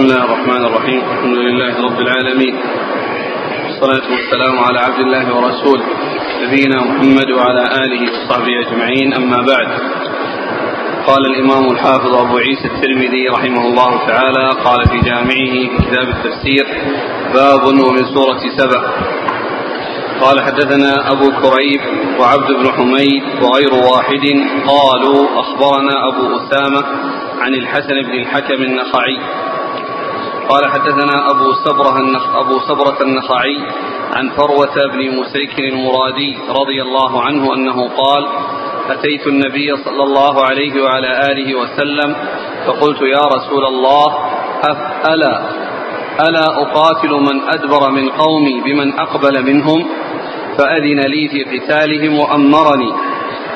بسم الله الرحمن الرحيم الحمد لله رب العالمين والصلاة والسلام على عبد الله ورسوله نبينا محمد وعلى آله وصحبه أجمعين أما بعد قال الإمام الحافظ أبو عيسى الترمذي رحمه الله تعالى قال في جامعه في كتاب التفسير باب ومن سورة سبع قال حدثنا أبو كريب وعبد بن حميد وغير واحد قالوا أخبرنا أبو أسامة عن الحسن بن الحكم النخعي قال حدثنا أبو صبرة أبو صبرة النخعي عن فروة بن مسيكر المرادي رضي الله عنه أنه قال أتيت النبي صلى الله عليه وعلى آله وسلم فقلت يا رسول الله ألا ألا أقاتل من أدبر من قومي بمن أقبل منهم؟ فأذن لي في قتالهم وأمرني.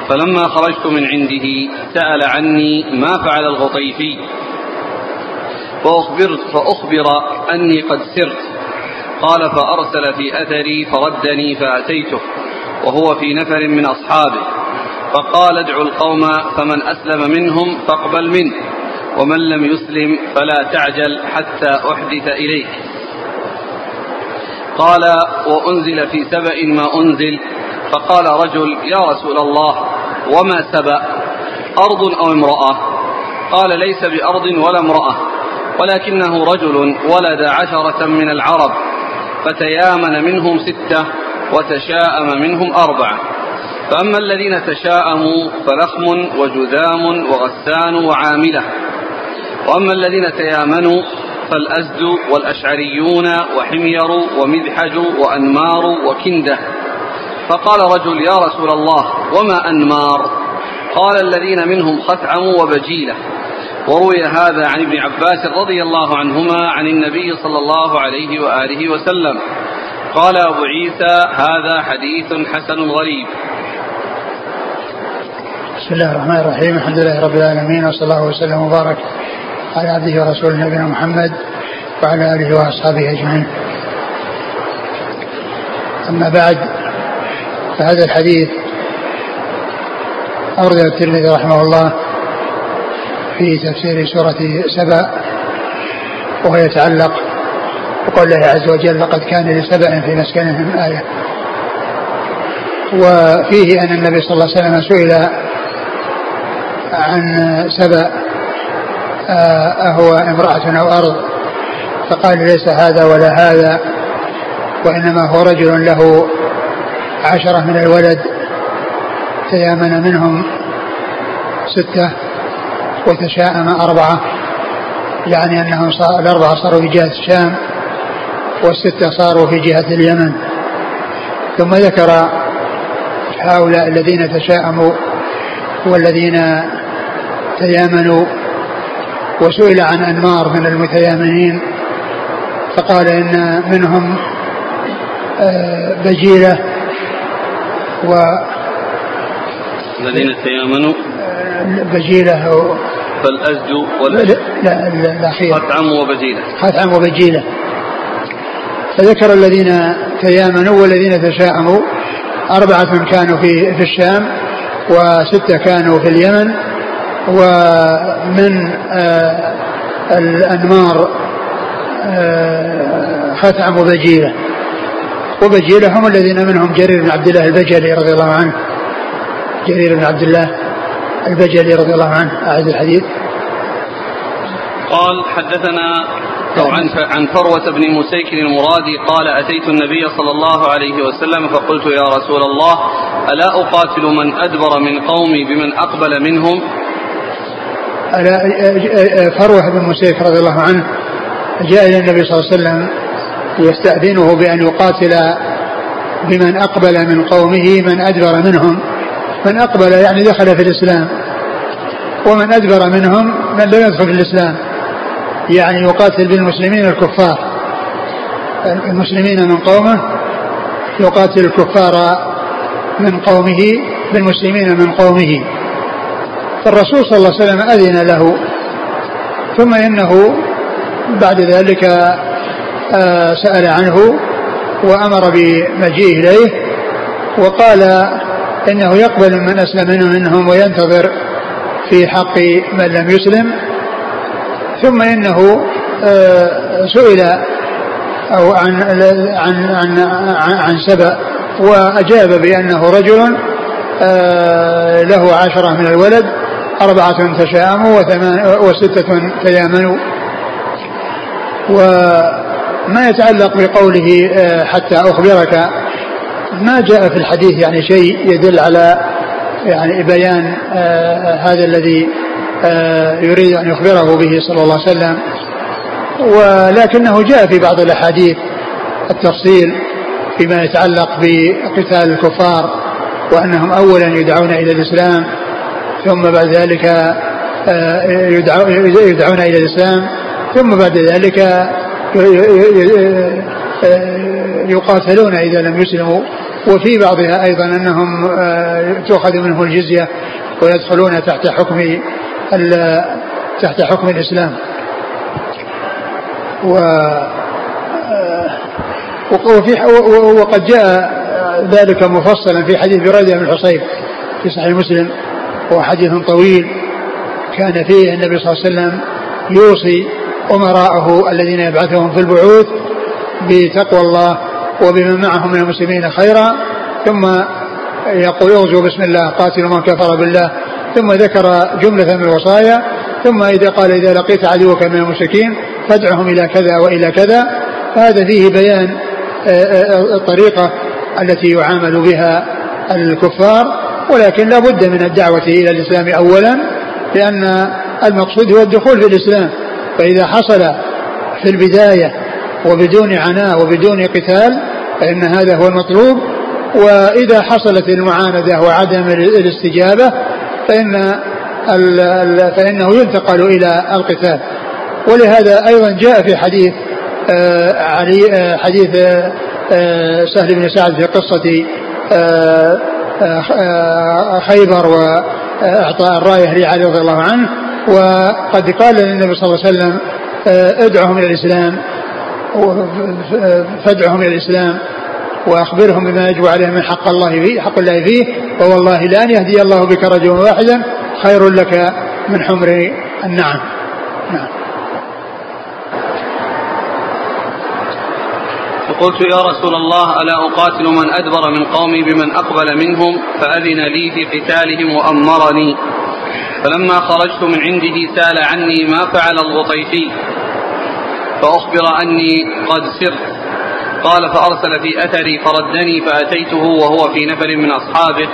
فلما خرجت من عنده سأل عني ما فعل الغطيفي؟ فأخبرت فأخبر أني قد سرت. قال فأرسل في أثري فردني فأتيته وهو في نفر من أصحابه. فقال ادعوا القوم فمن أسلم منهم فاقبل منه ومن لم يسلم فلا تعجل حتى أحدث إليك. قال وأنزل في سبأ ما أنزل فقال رجل يا رسول الله وما سبأ؟ أرض أو امرأة؟ قال ليس بأرض ولا امرأة. ولكنه رجل ولد عشرة من العرب فتيامن منهم ستة وتشاءم منهم أربعة. فأما الذين تشاءموا فلخم وجذام وغسان وعاملة. وأما الذين تيامنوا فالأزد والأشعريون وحمير ومذحج وأنمار وكندة. فقال رجل يا رسول الله وما أنمار؟ قال الذين منهم خثعم وبجيلة. وروي هذا عن ابن عباس رضي الله عنهما عن النبي صلى الله عليه وآله وسلم. قال أبو عيسى هذا حديث حسن غريب. بسم الله الرحمن الرحيم. الحمد لله رب العالمين وصلى الله وسلم وبارك على عبده ورسوله نبينا محمد وعلى آله وأصحابه أجمعين. أما بعد فهذا الحديث اورده الترمذي رحمه الله في تفسير سورة سبأ وهو يتعلق بقول الله عز وجل لقد كان لسبأ في مسكنهم آية. وفيه أن النبي صلى الله عليه وسلم سئل عن سبأ أهو امرأة أو أرض فقال ليس هذا ولا هذا وإنما هو رجل له عشرة من الولد تيامن منهم ستة. وتشاءم أربعة يعني أنهم صار الأربعة صاروا في جهة الشام والستة صاروا في جهة اليمن. ثم ذكر هؤلاء الذين تشاءموا والذين تيامنوا وسئل عن أنمار من المتيامنين فقال إن منهم بجيلة و الذين تيامنوا. بجيلة فالأزد لا لا الأخير خثعم وبجيلة خثعم وبجيلة فذكر الذين تيامنوا والذين تشاءموا. أربعة كانوا في في الشام وستة كانوا في اليمن ومن آه الأنمار آه خثعم وبجيلة وبجيلة هم الذين منهم جرير بن عبد الله البجلي رضي الله عنه. جرير بن عبد الله. البجلي رضي الله عنه أعد الحديث. قال حدثنا عن عن فروة بن مسيكر المرادي قال أتيت النبي صلى الله عليه وسلم فقلت يا رسول الله ألا أقاتل من أدبر من قومي بمن أقبل منهم؟ ألا فروة بن مسيك رضي الله عنه جاء إلى النبي صلى الله عليه وسلم يستأذنه بأن يقاتل بمن أقبل من قومه من أدبر منهم. من أقبل يعني دخل في الإسلام ومن أدبر منهم من لم يدخل في الإسلام يعني يقاتل بالمسلمين الكفار. المسلمين من قومه يقاتل الكفار من قومه بالمسلمين من قومه. فالرسول صلى الله عليه وسلم أذن له ثم إنه بعد ذلك سأل عنه وأمر بمجيئه إليه وقال إنه يقبل من أسلم منهم وينتظر في حق من لم يسلم. ثم إنه آه، سئل أو عن عن عن عن سبأ وأجاب بأنه رجل آه، له عشرة من الولد أربعة تشاءموا وستة تيامنوا. وما يتعلق بقوله آه، حتى أخبرك ما جاء في الحديث يعني شيء يدل على يعني بيان آه، هذا الذي يريد أن يخبره به صلى الله عليه وسلم. ولكنه جاء في بعض الأحاديث التفصيل فيما يتعلق بقتال الكفار وأنهم أولا يدعون إلى الإسلام ثم بعد ذلك آه، يدعون إلى الإسلام ثم بعد ذلك آه، يقاتلون إذا لم يسلموا. وفي بعضها أيضا أنهم آه، تؤخذ منهم الجزية ويدخلون تحت حكم تحت حكم الإسلام. و وفي وقد جاء ذلك مفصلا في حديث بريدة بن الحصيب في صحيح مسلم هو حديث طويل. كان فيه النبي صلى الله عليه وسلم يوصي أمراءه الذين يبعثهم في البعوث بتقوى الله وبمن معهم من المسلمين خيرا ثم يقول ارجو بسم الله قاتلوا من كفر بالله. ثم ذكر جملة من الوصايا ثم إذا قال إذا لقيت عدوك من المشركين فادعهم إلى كذا وإلى كذا. فهذا فيه بيان آه، آه، الطريقة التي يعامل بها الكفار ولكن لا بد من الدعوة إلى الإسلام أولا لأن المقصود هو الدخول في الإسلام. فإذا حصل في البداية وبدون عناء وبدون قتال فإن هذا هو المطلوب. وإذا حصلت المعاندة وعدم الاستجابة فإن فإنه ينتقل إلى القتال. ولهذا أيضا جاء في حديث آه، علي آه، حديث آه، سهل بن سعد في قصة خيبر وإعطاء الراية لعلي رضي الله عنه. وقد قال للنبي صلى الله عليه وسلم ادعهم إلى الإسلام. فادعهم إلى الإسلام وأخبرهم بما يجب عليهم من حق الله فيه حق الله فيه فوالله لأن يهدي الله بك رجلا واحدا خير لك من حمر النعم. نعم. فقلت يا رسول الله ألا أقاتل من أدبر من قومي بمن أقبل منهم فأذن لي في قتالهم وأمرني. فلما خرجت من عنده سال عني ما فعل الغطيفي فأخبر أني قد سرت. قال فأرسل في أثري فردني فأتيته وهو في نفر من أصحابه.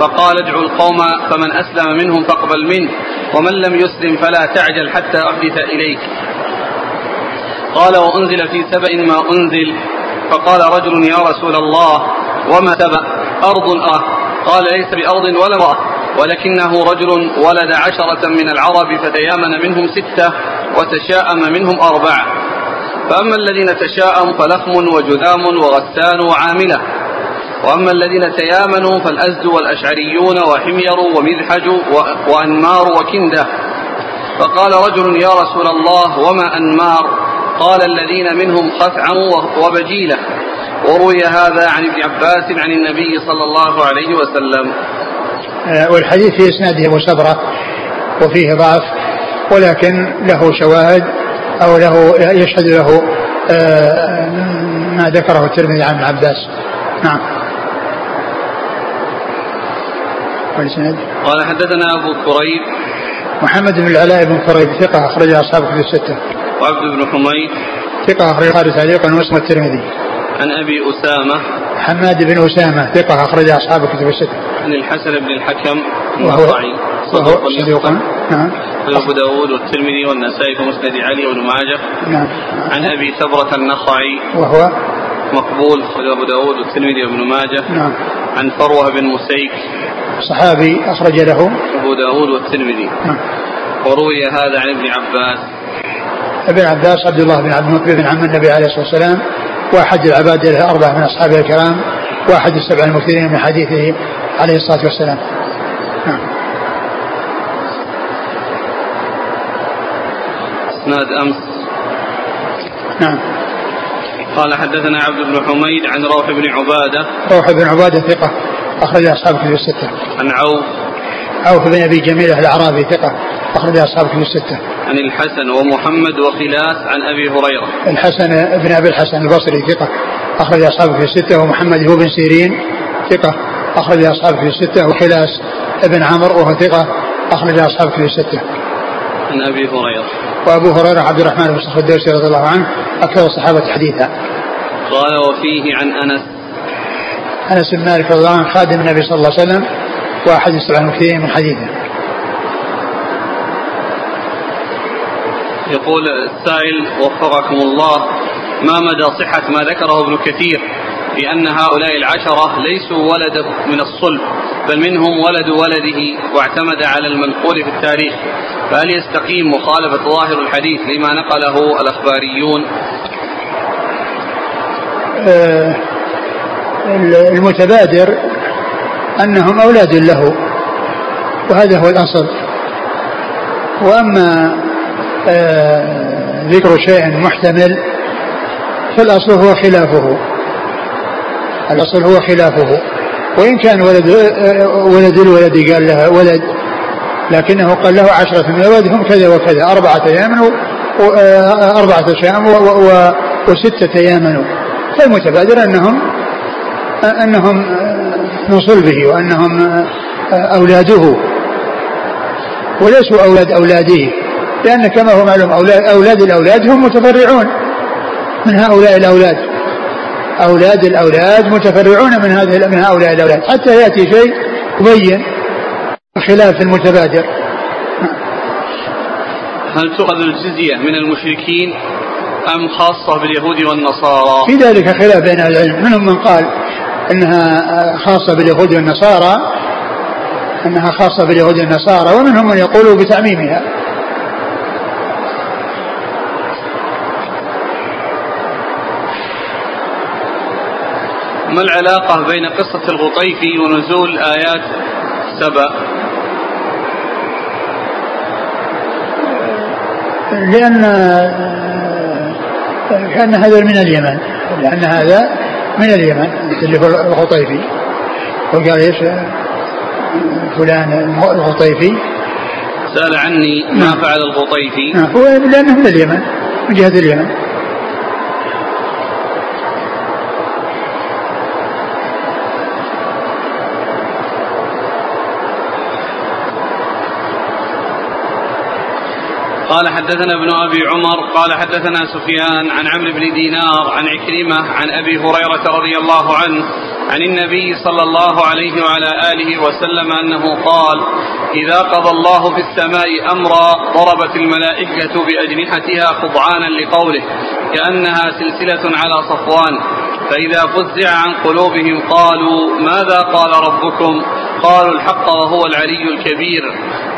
فقال ادعوا القوم فمن أسلم منهم فاقبل منه ومن لم يسلم فلا تعجل حتى أحدث إليك. قال وأنزل في سبأ ما أنزل. فقال رجل يا رسول الله وما سبأ؟ أرض أه. قال ليس بأرض ولا امرأة ولكنه رجل ولد عشرة من العرب فتيامن منهم ستة. وتشاءم منهم أربعة. فأما الذين تشاءموا فلخم وجذام وغسان وعاملة. وأما الذين تيامنوا فالأزد والأشعريون وحمير ومذحج وأنمار وكندة. فقال رجل يا رسول الله وما أنمار؟ قال الذين منهم خثعم وبجيلة. وروي هذا عن ابن عباس عن النبي صلى الله عليه وسلم. آه، والحديث في إسناده سبرة وفيه ضعف. ولكن له شواهد أو له يشهد له آه، ما ذكره الترمذي عن ابن عباس. نعم. قال حدثنا أبو كريب. محمد بن العلاء بن كريب ثقة أخرج أصحاب كتب الستة. وعبد بن حميد. ثقة أخرج البخاري تعليقا واسم الترمذي. عن أبي أسامة. حماد بن أسامة ثقة أخرج أصحاب الكتب الستة. عن الحسن بن الحكم. وهو صدوق صدوق نعم. أبو داود والترمذي والنسائي في مسند علي وابن ماجه. نعم. عن أبي ثبرة النخعي. وهو؟ مقبول. أخرج أبو داود والترمذي وابن ماجه. نعم. عن فروة بن مسيك. صحابي أخرج له. أبو داود والترمذي. نعم. وروي هذا عن ابن عباس. ابن عباس عبد الله بن عبد المطلب بن عم النبي عليه الصلاة والسلام. وأحد العباد الاربعه من أصحابه الكرام. وأحد السبع المكثرين من حديثه عليه الصلاة والسلام. نعم. إسناد أمس. نعم. قال حدثنا عبد بن حميد عن روح بن عبادة. روح بن عبادة ثقة أخرج أصحاب كتب الستة. عن عوف. عوف بن أبي جميله الأعرابي ثقة أخرج أصحاب كتب الستة. عن الحسن ومحمد وخلاس عن أبي هريرة. الحسن بن أبي الحسن البصري ثقة أخرج أصحاب كتب الستة ومحمد هو بن سيرين ثقة أخرج أصحاب كتب الستة وخلاس ابن عمرو وهو ثقة أخرج أصحاب كتب الستة. عن أبي هريرة. وأبو هريرة عبد الرحمن بن صخر الدوسي رضي الله عنه أكثر الصحابة حديثا. قال وفيه عن أنس أنس بن مالك رضي الله عنه خادم النبي صلى الله عليه وسلم وأحد السبع المكثرين من حديثه. يقول السائل وفقكم الله ما مدى صحة ما ذكره ابن كثير بأن هؤلاء العشرة ليسوا ولد من الصلب بل منهم ولد ولده واعتمد على المنقول في التاريخ. فهل يستقيم مخالفة ظاهر الحديث لما نقله الأخباريون؟ آه، المتبادر أنهم أولاد له وهذا هو الأصل. وأما آه، ذكر شيء محتمل فالأصل هو خلافه. الأصل هو خلافه. وإن كان ولد آه، ولد الولد قال له ولد لكنه قال له عشرة من الولد هم كذا وكذا أربعة أيام أربعة أشياء وستة أيام. فالمتبادر أنهم أنهم من صلبه وأنهم أولاده. وليسوا أولاد أولاده لأن كما هو معلوم أولاد, أولاد الأولاد هم متفرعون من هؤلاء الأولاد. أولاد الأولاد متفرعون من هذه من هؤلاء الأولاد. حتى يأتي شيء يبين خلاف المتبادر. هل تؤخذ الجزية من المشركين أم خاصة باليهود والنصارى؟ في ذلك خلاف بين العلم. منهم من قال إنها خاصة باليهود والنصارى إنها خاصة باليهود والنصارى ومنهم من يقول بتعميمها ما العلاقة بين قصة الغطيفي ونزول آيات سبأ؟ لأن كان هذا من اليمن. لأن هذا من اليمن اللي هو الغطيفي وقال إيش؟ فلان الغطيفي سأل عني ما. فعل الغطيفي نعم هو لأنه من اليمن من جهة اليمن. قال حدثنا ابن أبي عمر قال حدثنا سفيان عن عمرو بن دينار عن عكرمة عن أبي هريرة رضي الله عنه عن النبي صلى الله عليه وعلى آله وسلم أنه قال إذا قضى الله في السماء أمرا ضربت الملائكة بأجنحتها خضعانا لقوله كأنها سلسلة على صفوان فإذا فزع عن قلوبهم قالوا ماذا قال ربكم؟ قالوا الحق وهو العلي الكبير.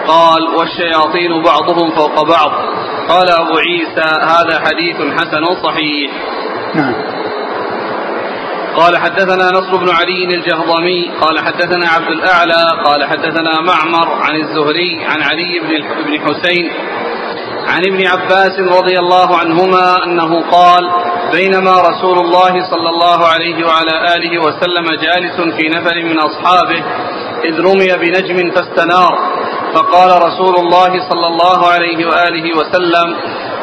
قال والشياطين بعضهم فوق بعض. قال أبو عيسى هذا حديث حسن صحيح. نعم. قال حدثنا نصر بن علي الجهضمي قال حدثنا عبد الأعلى قال حدثنا معمر عن الزهري عن علي بن حسين عن ابن عباس رضي الله عنهما أنه قال بينما رسول الله صلى الله عليه وعلى آله وسلم جالس في نفر من أصحابه إذ رمي بنجم فاستنار. فقال رسول الله صلى الله عليه وآله وسلم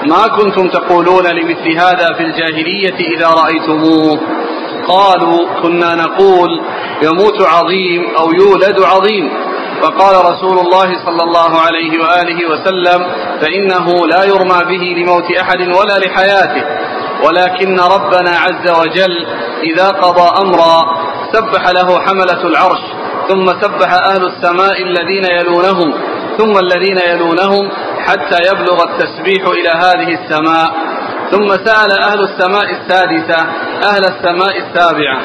ما كنتم تقولون لمثل هذا في الجاهلية إذا رأيتموه؟ قالوا كنا نقول يموت عظيم أو يولد عظيم. فقال رسول الله صلى الله عليه وآله وسلم فإنه لا يرمى به لموت أحد ولا لحياته ولكن ربنا عز وجل إذا قضى أمرا سبح له حملة العرش ثم سبح أهل السماء الذين يلونهم ثم الذين يلونهم حتى يبلغ التسبيح إلى هذه السماء. ثم سأل أهل السماء السادسة أهل السماء السابعة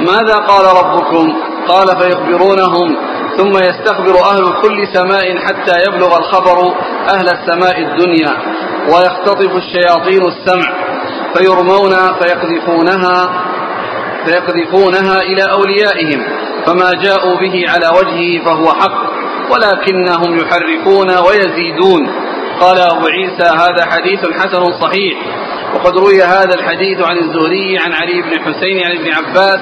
ماذا قال ربكم؟ قال فيخبرونهم. ثم يستخبر أهل كل سماء حتى يبلغ الخبر أهل السماء الدنيا ويختطف الشياطين السمع فيرمون فيقذفونها فيقذفونها إلى أوليائهم. فما جاءوا به على وجهه فهو حق ولكنهم يحرفون ويزيدون. قال أبو عيسى هذا حديث حسن صحيح. وقد روي هذا الحديث عن الزهري عن علي بن حسين عن ابن عباس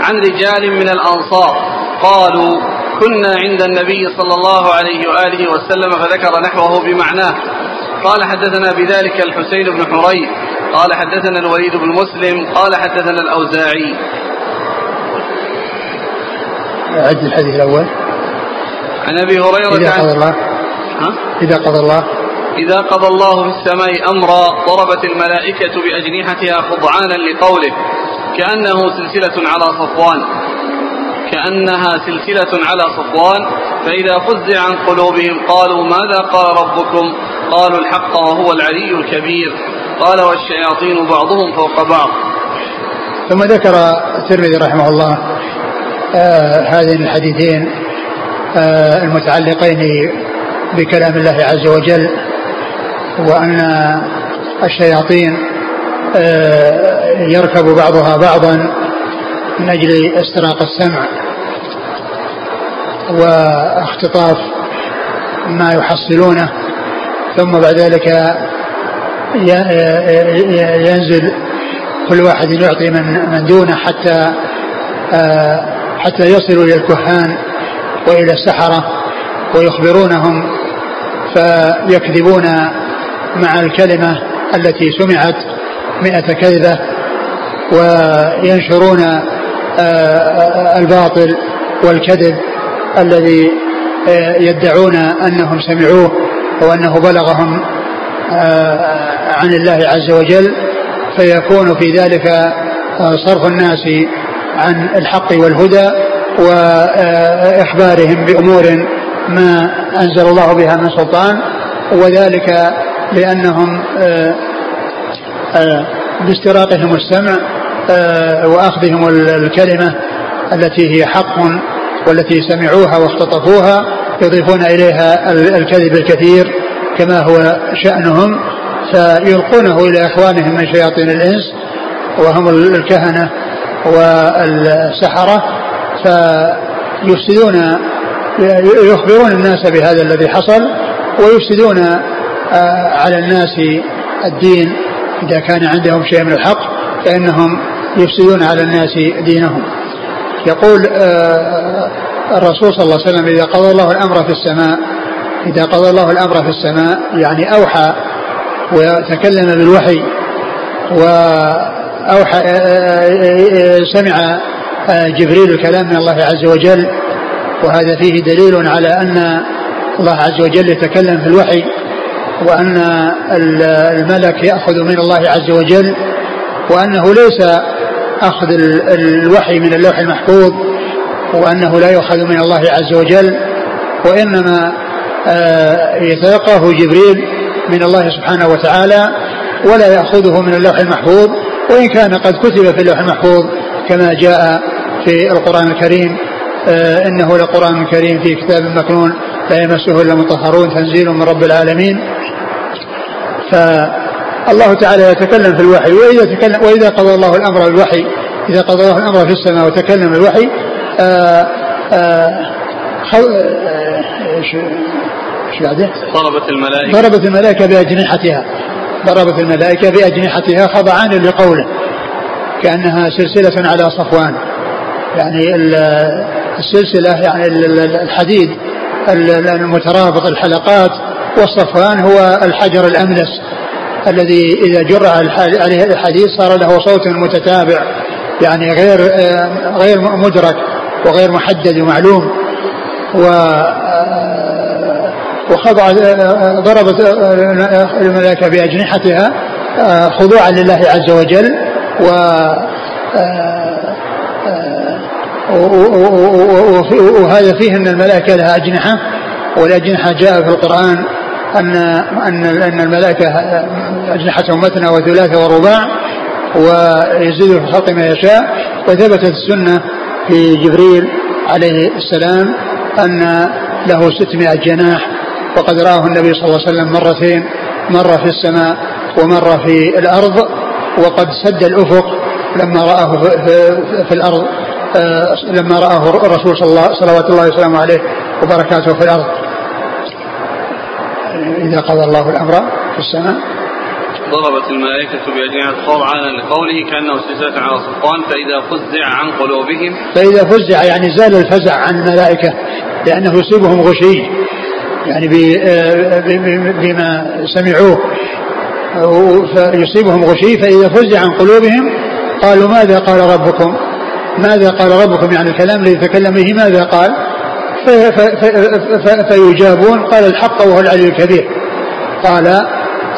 عن رجال من الأنصار. قالوا كنا عند النبي صلى الله عليه وآله وسلم فذكر نحوه بمعناه. قال حدثنا بذلك الحسين بن حري قال حدثنا الوليد بن مسلم. قال حدثنا الأوزاعي. عد الحديث الأول. عن أبي هريرة إذا قضى الله. ها؟ إذا قضى الله. إذا قضى الله في السماء أمرا ضربت الملائكة بأجنحتها خضعانا لقوله كأنه سلسلة على صفوان. كأنها سلسلة على صفوان فإذا فزع عن قلوبهم قالوا ماذا قال ربكم؟ قالوا الحق وهو العلي الكبير. قال والشياطين بعضهم فوق بعض. ثم ذكر الترمذي رحمه الله هذين الحديثين آه المتعلقين بكلام الله عز وجل وأن الشياطين آه يركب بعضها بعضا من أجل استراق السمع واختطاف ما يحصلونه ثم بعد ذلك ينزل كل واحد يعطي من من دونه حتى حتى يصلوا إلى الكهان وإلى السحرة ويخبرونهم فيكذبون مع الكلمة التي سمعت مئة كذبة وينشرون الباطل والكذب الذي يدعون أنهم سمعوه وأنه بلغهم عن الله عز وجل فيكون في ذلك صرف الناس عن الحق والهدى وإخبارهم بأمور ما أنزل الله بها من سلطان وذلك لأنهم باستراقهم السمع وأخذهم الكلمة التي هي حق والتي سمعوها واختطفوها يضيفون إليها الكذب الكثير كما هو شأنهم فيلقونه إلى إخوانهم من شياطين الإنس وهم الكهنة والسحرة فيفسدون يخبرون الناس بهذا الذي حصل ويفسدون على الناس الدين. إذا كان عندهم شيء من الحق فإنهم يفسدون على الناس دينهم. يقول الرسول صلى الله عليه وسلم إذا قضى الله الأمر في السماء إذا قضى الله الأمر في السماء يعني أوحى وتكلم بالوحي وأوحى سمع جبريل الكلام من الله عز وجل. وهذا فيه دليل على أن الله عز وجل يتكلم في الوحي وأن الملك يأخذ من الله عز وجل وأنه ليس أخذ الوحي من اللوح المحفوظ وأنه لا يؤخذ من الله عز وجل وإنما يتلقاه جبريل من الله سبحانه وتعالى ولا يأخذه من اللوح المحفوظ. وإن كان قد كتب في اللوح المحفوظ كما جاء في القرآن الكريم إنه لقرآن كريم في كتاب مكنون لا يمسه إلا المطهرون تنزيل من رب العالمين. فالله تعالى يتكلم في الوحي وإذا, تكلم وإذا قضى الله الأمر بالوحي إذا قضى الله الأمر في السماء وتكلم بالوحي إيش إيش بعده؟ ضربت الملائكة. ضربت الملائكة بأجنحتها. ضربت الملائكة بأجنحتها خضعان لقوله كأنها سلسلة على صفوان. يعني السلسلة يعني الحديد المترابط الحلقات والصفوان هو الحجر الأملس الذي إذا جر عليه الحديد صار له صوت متتابع يعني غير غير مدرك وغير محدد ومعلوم. و وخضع ضربت الملائكة بأجنحتها خضوعا لله عز وجل و وهذا فيه أن الملائكة لها أجنحة والأجنحة جاء في القرآن أن أن أن الملائكة أجنحتهم مثنى وثلاثة ورباع ويزيد في الخلق ما يشاء. وثبتت السنة في جبريل عليه السلام أن له 600 جناح وقد راه النبي صلى الله عليه وسلم مرتين مره في السماء ومره في الأرض وقد سد الأفق لما رآه في, في الأرض لما رآه الرسول صلى الله صلوات الله وسلامه عليه وبركاته في الأرض. إذا قضى الله الأمر في السماء. ضربت الملائكة بأجنحة خضعانا لقوله كأنه سلسلة على صفوان فإذا فزع عن قلوبهم فإذا فزع يعني زال الفزع عن الملائكة لأنه يصيبهم غشي. يعني بما سمعوه. فيصيبهم غشي فإذا فزع عن قلوبهم قالوا ماذا قال ربكم؟ ماذا قال ربكم؟ يعني الكلام الذي تكلم به ماذا قال؟ فيجابون قال الحق وهو العلي الكبير. قال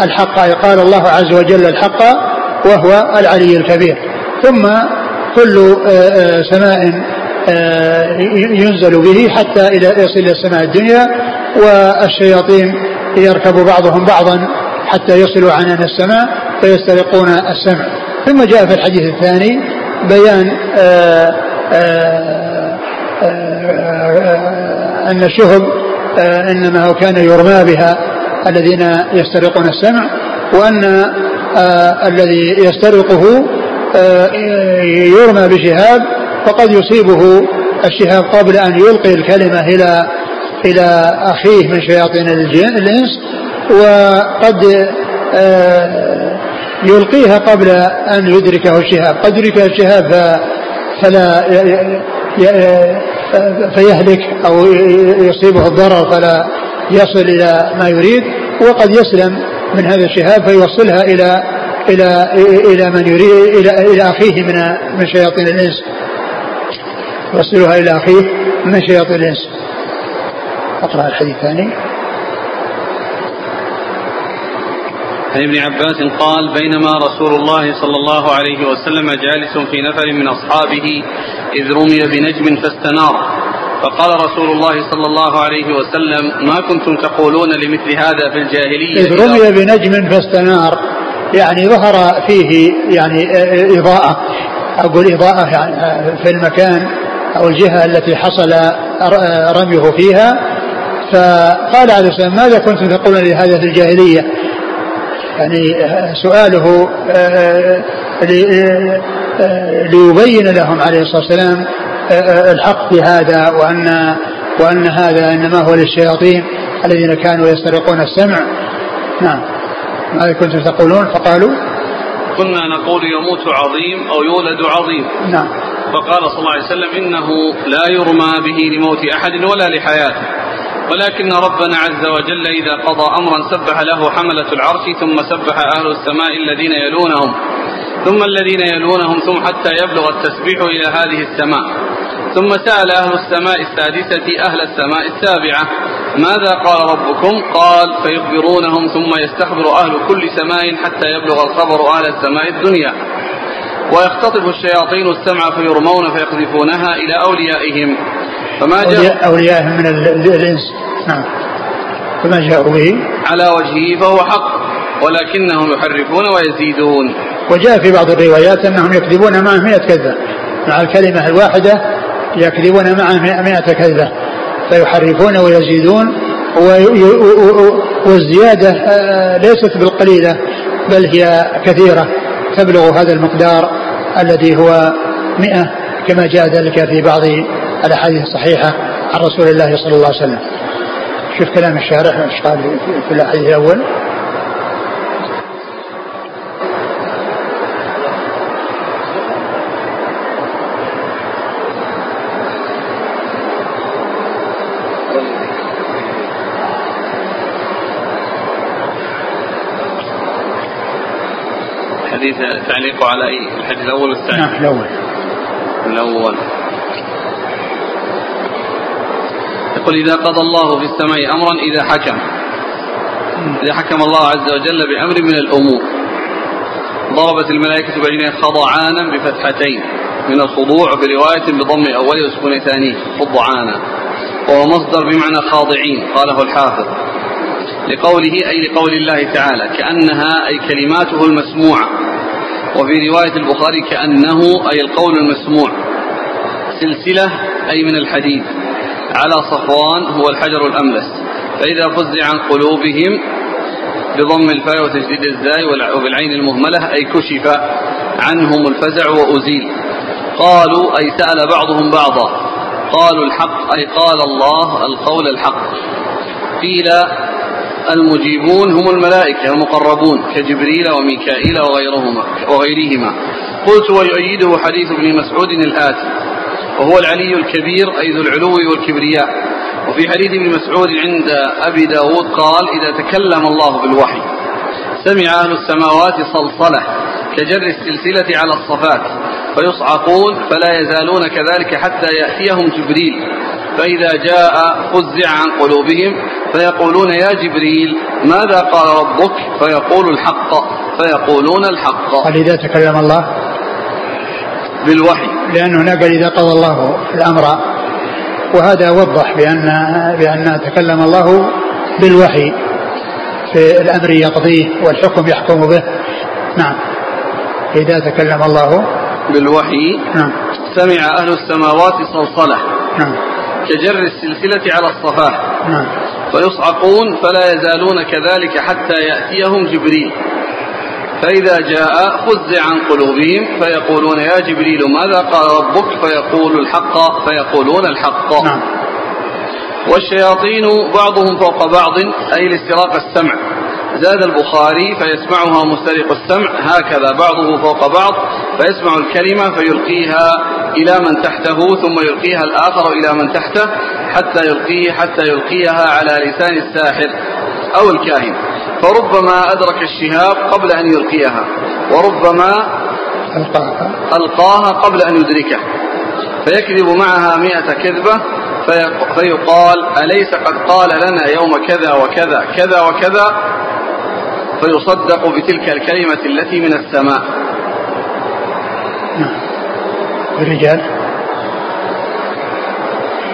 الحق قال الله عز وجل الحق وهو العلي الكبير. ثم كل آه، آه، سماء آه، ينزل به حتى إلى يصل إلى السماء الدنيا. والشياطين يركب بعضهم بعضا حتى يصلوا عنان السماء فيسترقون السمع. ثم جاء في الحديث الثاني بيان آآ آآ آآ أن الشهب إنما كان يرمى بها الذين يسترقون السمع وأن الذي يسترقه يرمى بشهاب فقد يصيبه الشهاب قبل أن يلقي الكلمة إلى إلى أخيه من شياطين الإنس وقد آه، يلقيها قبل أن يدركه الشهاب. قد يدركه الشهاب فلا فيهلك أو يصيبه الضرر فلا يصل إلى ما يريد. وقد يسلم من هذا الشهاب فيوصلها إلى إلى إلى من يريد إلى إلى أخيه من من شياطين الإنس. يوصلها إلى أخيه من شياطين الإنس. أقرأ الحديث الثاني عن ابن عباس قال بينما رسول الله صلى الله عليه وسلم جالس في نفر من أصحابه إذ رمي بنجم فاستنار. فقال رسول الله صلى الله عليه وسلم ما كنتم تقولون لمثل هذا في الجاهلية إذ رمي بنجم فاستنار. يعني ظهر فيه يعني إضاءة. أقول إضاءة يعني في المكان أو الجهة التي حصل رميه فيها. فقال عليه السلام ماذا كنتم تقولون لهذا في الجاهلية؟ يعني سؤاله آه، آه، آه، ليبين لهم عليه الصلاة والسلام الحق في هذا وأن وأن هذا إنما هو للشياطين الذين كانوا يسترقون السمع. نعم. ماذا كنتم تقولون؟ فقالوا كنا نقول يموت عظيم أو يولد عظيم. نعم. فقال صلى الله عليه وسلم إنه لا يرمى به لموت أحد ولا لحياته. ولكن ربنا عز وجل إذا قضى أمرا سبح له حملة العرش ثم سبح أهل السماء الذين يلونهم ثم الذين يلونهم ثم حتى يبلغ التسبيح إلى هذه السماء ثم سأل أهل السماء السادسة أهل السماء السابعة ماذا قال ربكم؟ قال فيخبرونهم ثم يستخبر أهل كل سماء حتى يبلغ الخبر أهل السماء الدنيا. ويختطف الشياطين السمع فيرمون فيقذفونها إلى أوليائهم. فما جاء أوليائهم من الإنس. نعم. فما جاءوا به؟ على وجهه فهو حق ولكنهم يحرفون ويزيدون. وجاء في بعض الروايات أنهم يكذبون معه مئة كذبة. مع الكلمة الواحدة يكذبون معه مئة كذبة. فيحرفون ويزيدون والزيادة آه، ليست بالقليلة بل هي كثيرة. تبلغ هذا المقدار الذي هو مئة كما جاء ذلك في بعض الأحاديث الصحيحة عن رسول الله صلى الله عليه وسلم. شوف كلام الشارح إيش قال في الحديث الحديث تعليقه على اي الحديث الأول والثاني؟ نعم الأول. الأول. يقول إذا قضى الله في السماء أمرا إذا حكم. إذا حكم الله عز وجل بأمر من الأمور. ضربت الملائكة بين خضعانا بفتحتين من الخضوع في رواية بضم أول وسكون ثاني. خضعانا. وهو مصدر بمعنى خاضعين قاله الحافظ. لقوله أي لقول الله تعالى كأنها أي كلماته المسموعة. وفي رواية البخاري كأنه أي القول المسموع. سلسلة أي من الحديد على صفوان هو الحجر الأملس فإذا فزع عن قلوبهم بضم الفاء وتجديد الزاي وبالعين المهملة أي كشف عنهم الفزع وأزيل. قالوا أي سأل بعضهم بعضا. قالوا الحق أي قال الله القول الحق. قيل المجيبون هم الملائكة المقربون كجبريل وميكائيل وغيرهما وغيرهما. قلت ويؤيده حديث ابن مسعود الآتي. وهو العلي الكبير أي ذو العلو والكبرياء. وفي حديث ابن مسعود عند أبي داود قال إذا تكلم الله بالوحي سمع أهل السماوات صلصلة كجر السلسلة على الصفات فيصعقون فلا يزالون كذلك حتى يأتيهم جبريل. فإذا جاء فزع عن قلوبهم فيقولون يا جبريل ماذا قال ربك؟ فيقول الحق. فيقولون الحق. قال إذا تكلم الله بالوحي. لأنه هنا قال إذا قضى الله الأمر. وهذا وضح بأن بأن تكلم الله بالوحي في الأمر يقضيه والحكم يحكم به. نعم. إذا تكلم الله بالوحي. نعم. سمع أهل السماوات صلصلة. نعم. كجر السلسلة على الصفاح. نعم. فيصعقون فلا يزالون كذلك حتى يأتيهم جبريل. فإذا جاء فزع عن قلوبهم فيقولون يا جبريل ماذا قال ربك؟ فيقول الحق فيقولون الحق. نعم. والشياطين بعضهم فوق بعض أي لاستراق السمع. زاد البخاري فيسمعها مسترق السمع هكذا بعضه فوق بعض فيسمع الكلمة فيلقيها إلى من تحته ثم يلقيها الآخر إلى من تحته حتى يلقيه حتى يلقيها على لسان الساحر أو الكاهن. فربما أدرك الشهاب قبل أن يلقيها وربما ألقاها. قبل أن يدركه فيكذب معها مئة كذبة فيقال أليس قد قال لنا يوم كذا وكذا كذا وكذا؟ فيصدق بتلك الكلمة التي من السماء. نعم. الرجال.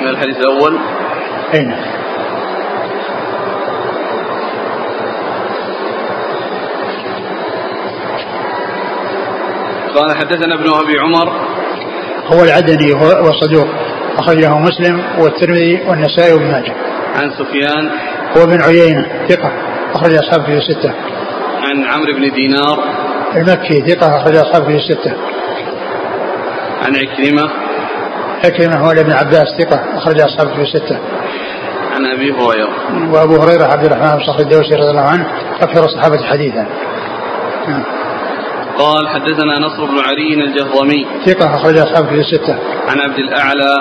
من الحديث الأول؟ أين قال حدثنا ابن أبي عمر. هو العدني هو صدوق. أخرج له مسلم والترمذي والنسائي وابن ماجه. عن سفيان. هو بن عيينة ثقة. أخرج أصحابه في الستة عن عمرو بن دينار. المكي ثقة. أخرج أصحابه في الستة عن عكرمة. عكرمة هو ابن عباس ثقة. أخرج أصحابه في الستة عن أبي هريرة. وأبو هريرة عبد الرحمن بن صخر الدوسي رضي الله عنه أكثر الصحابة حديثا. نعم. قال حدثنا نصر بن علي الجهضمي. ثقة أخرج أصحابه في الستة. عن عبد الأعلى.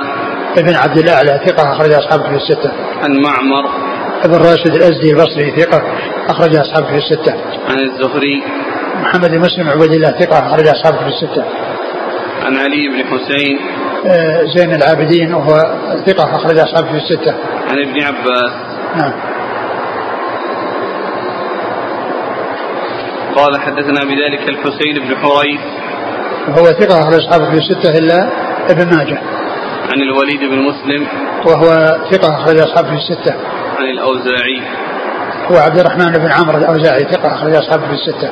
ابن عبد الأعلى ثقة أخرج أصحابه في الستة. عن معمر. ابن راشد الأزدي البصري ثقة أخرج أصحابه في الستة. عن الزهري. محمد بن مسلم عبد الله ثقة أخرج أصحابه في الستة. عن علي بن حسين. آه، زين العابدين وهو ثقة أخرج أصحابه في الستة. عن ابن عباس. نعم. قال حدثنا بذلك الحسين بن حريث. وهو ثقة أخرج أصحابه في الستة إلا ابن ماجه. عن الوليد بن مسلم. وهو ثقة أخرج أصحابه في الستة. عن الأوزاعي. هو عبد الرحمن بن عمرو الأوزاعي ثقة أخرج أصحابه في الستة.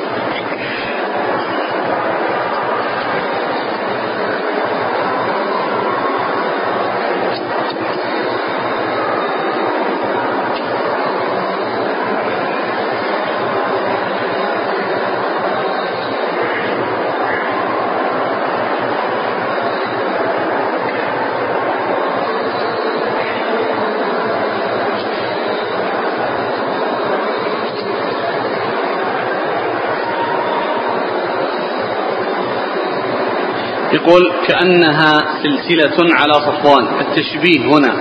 يقول كأنها سلسلة على صفوان التشبيه هنا.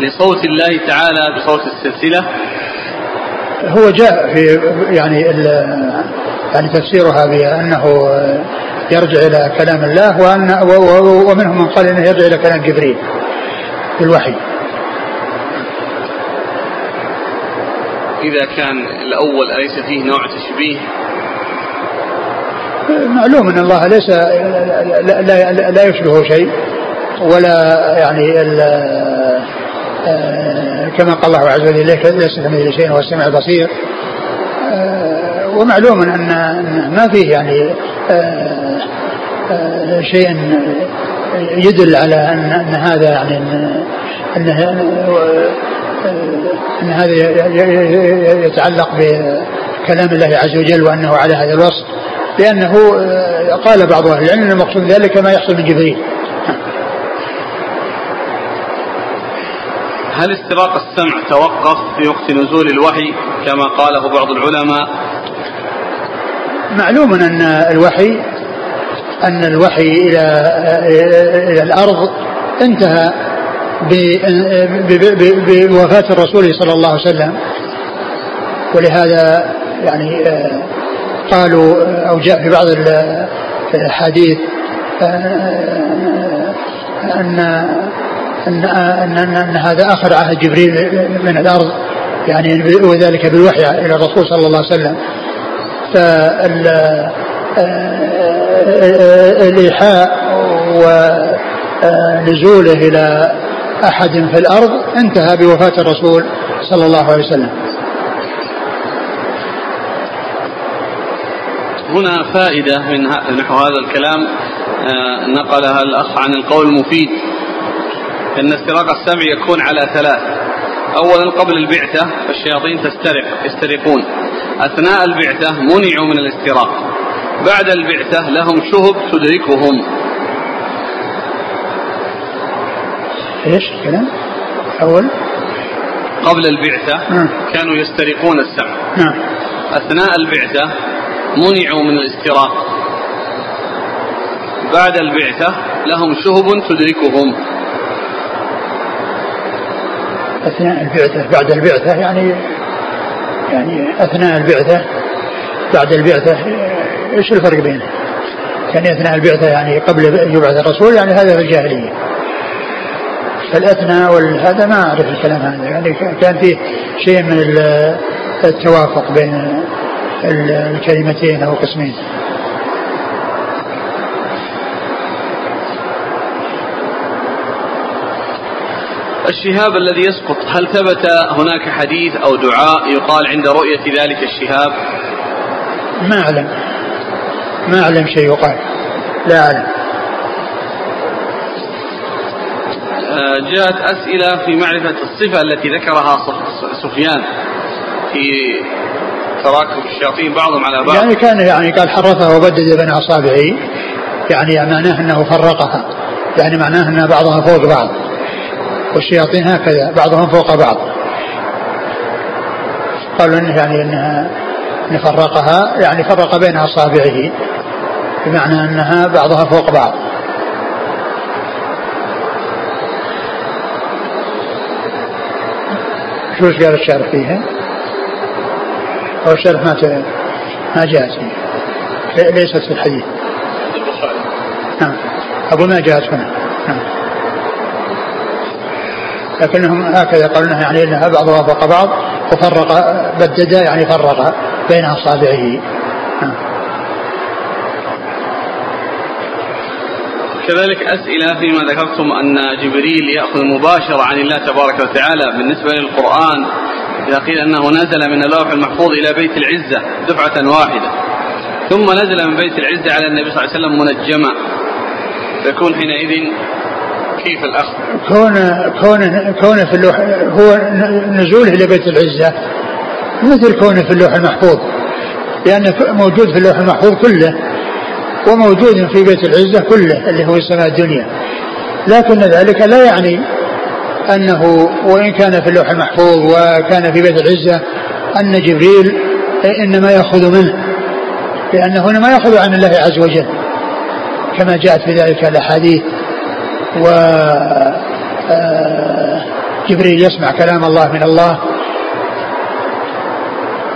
لصوت الله تعالى بصوت السلسلة. هو جاء في يعني يعني تفسيرها بأنه يرجع إلى كلام الله وأن ومنهم من قال أنه يرجع إلى كلام جبريل في الوحي إذا كان الأول أليس فيه نوع تشبيه؟ معلوم أن الله ليس لا, لا, لا يشبه شيء ولا يعني آه، كما قال الله عز وجل ليس كمثله شيء هو السميع البصير. آه، ومعلوم ان ما فيه يعني آه، شيء يدل على ان أن هذا يعني ان ان هذا يتعلق بكلام الله عز وجل وأنه على هذا الوصف. لأنه آه، قال بعض أهل العلم أن المقصود ذلك ما يحصل من جبريل هل استراق السمع توقف في وقت نزول الوحي كما قاله بعض العلماء؟ معلوم أن الوحي أن الوحي إلى إلى الأرض انتهى بوفاة الرسول صلى الله عليه وسلم. ولهذا يعني آه، قالوا أو جاء في بعض الأحاديث آه، أن أن أن, أن, أن هذا آخر عهد جبريل من الأرض يعني وذلك بالوحي إلى الرسول صلى الله عليه وسلم. فالإيحاء ونزوله إلى أحد في الأرض انتهى بوفاة الرسول صلى الله عليه وسلم. هنا فائدة من نحو هذا الكلام آه، نقلها الأخ عن القول المفيد أن استراق السمع يكون على ثلاث. أولا قبل البعثة فالشياطين تسترق يسترقون. أثناء البعثة منعوا من الاستراق بعد البعثة لهم شهب تدركهم. إيش الكلام؟ أول. قبل البعثة نعم. كانوا يسترقون السمع. نعم. أثناء البعثة منعوا من الاستراق. بعد البعثة لهم شهب تدركهم. أثناء البعثة بعد البعثة يعني يعني أثناء البعثة بعد البعثة إيش الفرق بينه؟ يعني أثناء البعثة يعني قبل يبعث الرسول يعني هذا في الجاهلية. فالأثنى والهذا ما أعرف الكلام هذا يعني كان فيه شيء من التوافق بين الكلمتين أو قسمين. الشهاب الذي يسقط هل ثبت هناك حديث أو دعاء يقال عند رؤية ذلك الشهاب؟ ما أعلم. ما أعلم شيء يقال. لا أعلم. آه، جاءت أسئلة في معرفة الصفة التي ذكرها سفيان في تراكم الشياطين بعضهم على بعض. يعني كان يعني قال حرفها وبدد بين أصابعه يعني معناه أنه فرقها يعني معناه أن بعضها فوق بعض والشياطين هكذا بعضهم فوق بعض. قالوا إنه يعني انها نفرقها يعني فرق بين أصابعه بمعنى أنها بعضها فوق بعض. شو قال الشارح فيها؟ أو الشارح ما ما جاءت ليست في الحديث. نعم أقول ما جاءت هنا. نعم. لكنهم هكذا قالوا يعني إنها بعضها فوق بعض وفرق بدد يعني فرق بين أصابعه كذلك أسئلة فيما ذكرتم أن جبريل يأخذ مباشرة عن الله تبارك وتعالى بالنسبة للقرآن إذا قيل أنه نزل من اللوح المحفوظ إلى بيت العزة دفعة واحدة. ثم نزل من بيت العزة على النبي صلى الله عليه وسلم منجما. تكون حينئذ كيف الأخذ؟ كون كون كون في اللوح هو نزوله إلى بيت العزة. مثل كونه في اللوح المحفوظ. لأنه موجود في اللوح المحفوظ كله. وموجود في بيت العزة كله اللي هو السماء الدنيا. لكن ذلك لا يعني أنه وإن كان في اللوح المحفوظ وكان في بيت العزة أن جبريل إنما يأخذ منه لأنه إنما يأخذ عن الله عز وجل كما جاءت في ذلك الأحاديث. و آه، جبريل يسمع كلام الله من الله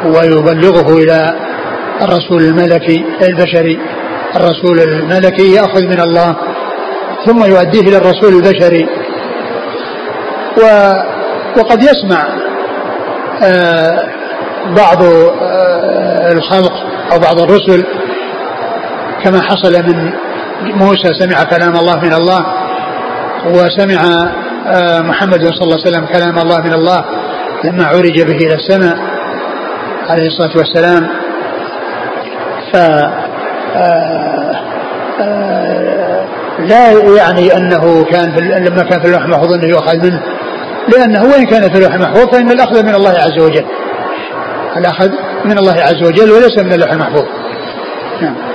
ويبلغه إلى الرسول الملكي البشري الرسول الملكي يأخذ من الله ثم يؤديه إلى الرسول البشري. و وقد يسمع آه، بعض آه، الخلق أو بعض الرسل كما حصل من موسى سمع كلام الله من الله وسمع آه، محمد صلى الله عليه وسلم كلام الله من الله لما عرج به إلى السماء عليه الصلاة والسلام. ف لا يعني أنه كان لما كان في اللوح المحفوظ أنه يؤخذ منه. لأنه وإن كان في اللوح المحفوظ فإن الأخذ من الله عز وجل. الأخذ من الله عز وجل وليس من اللوح المحفوظ. نعم.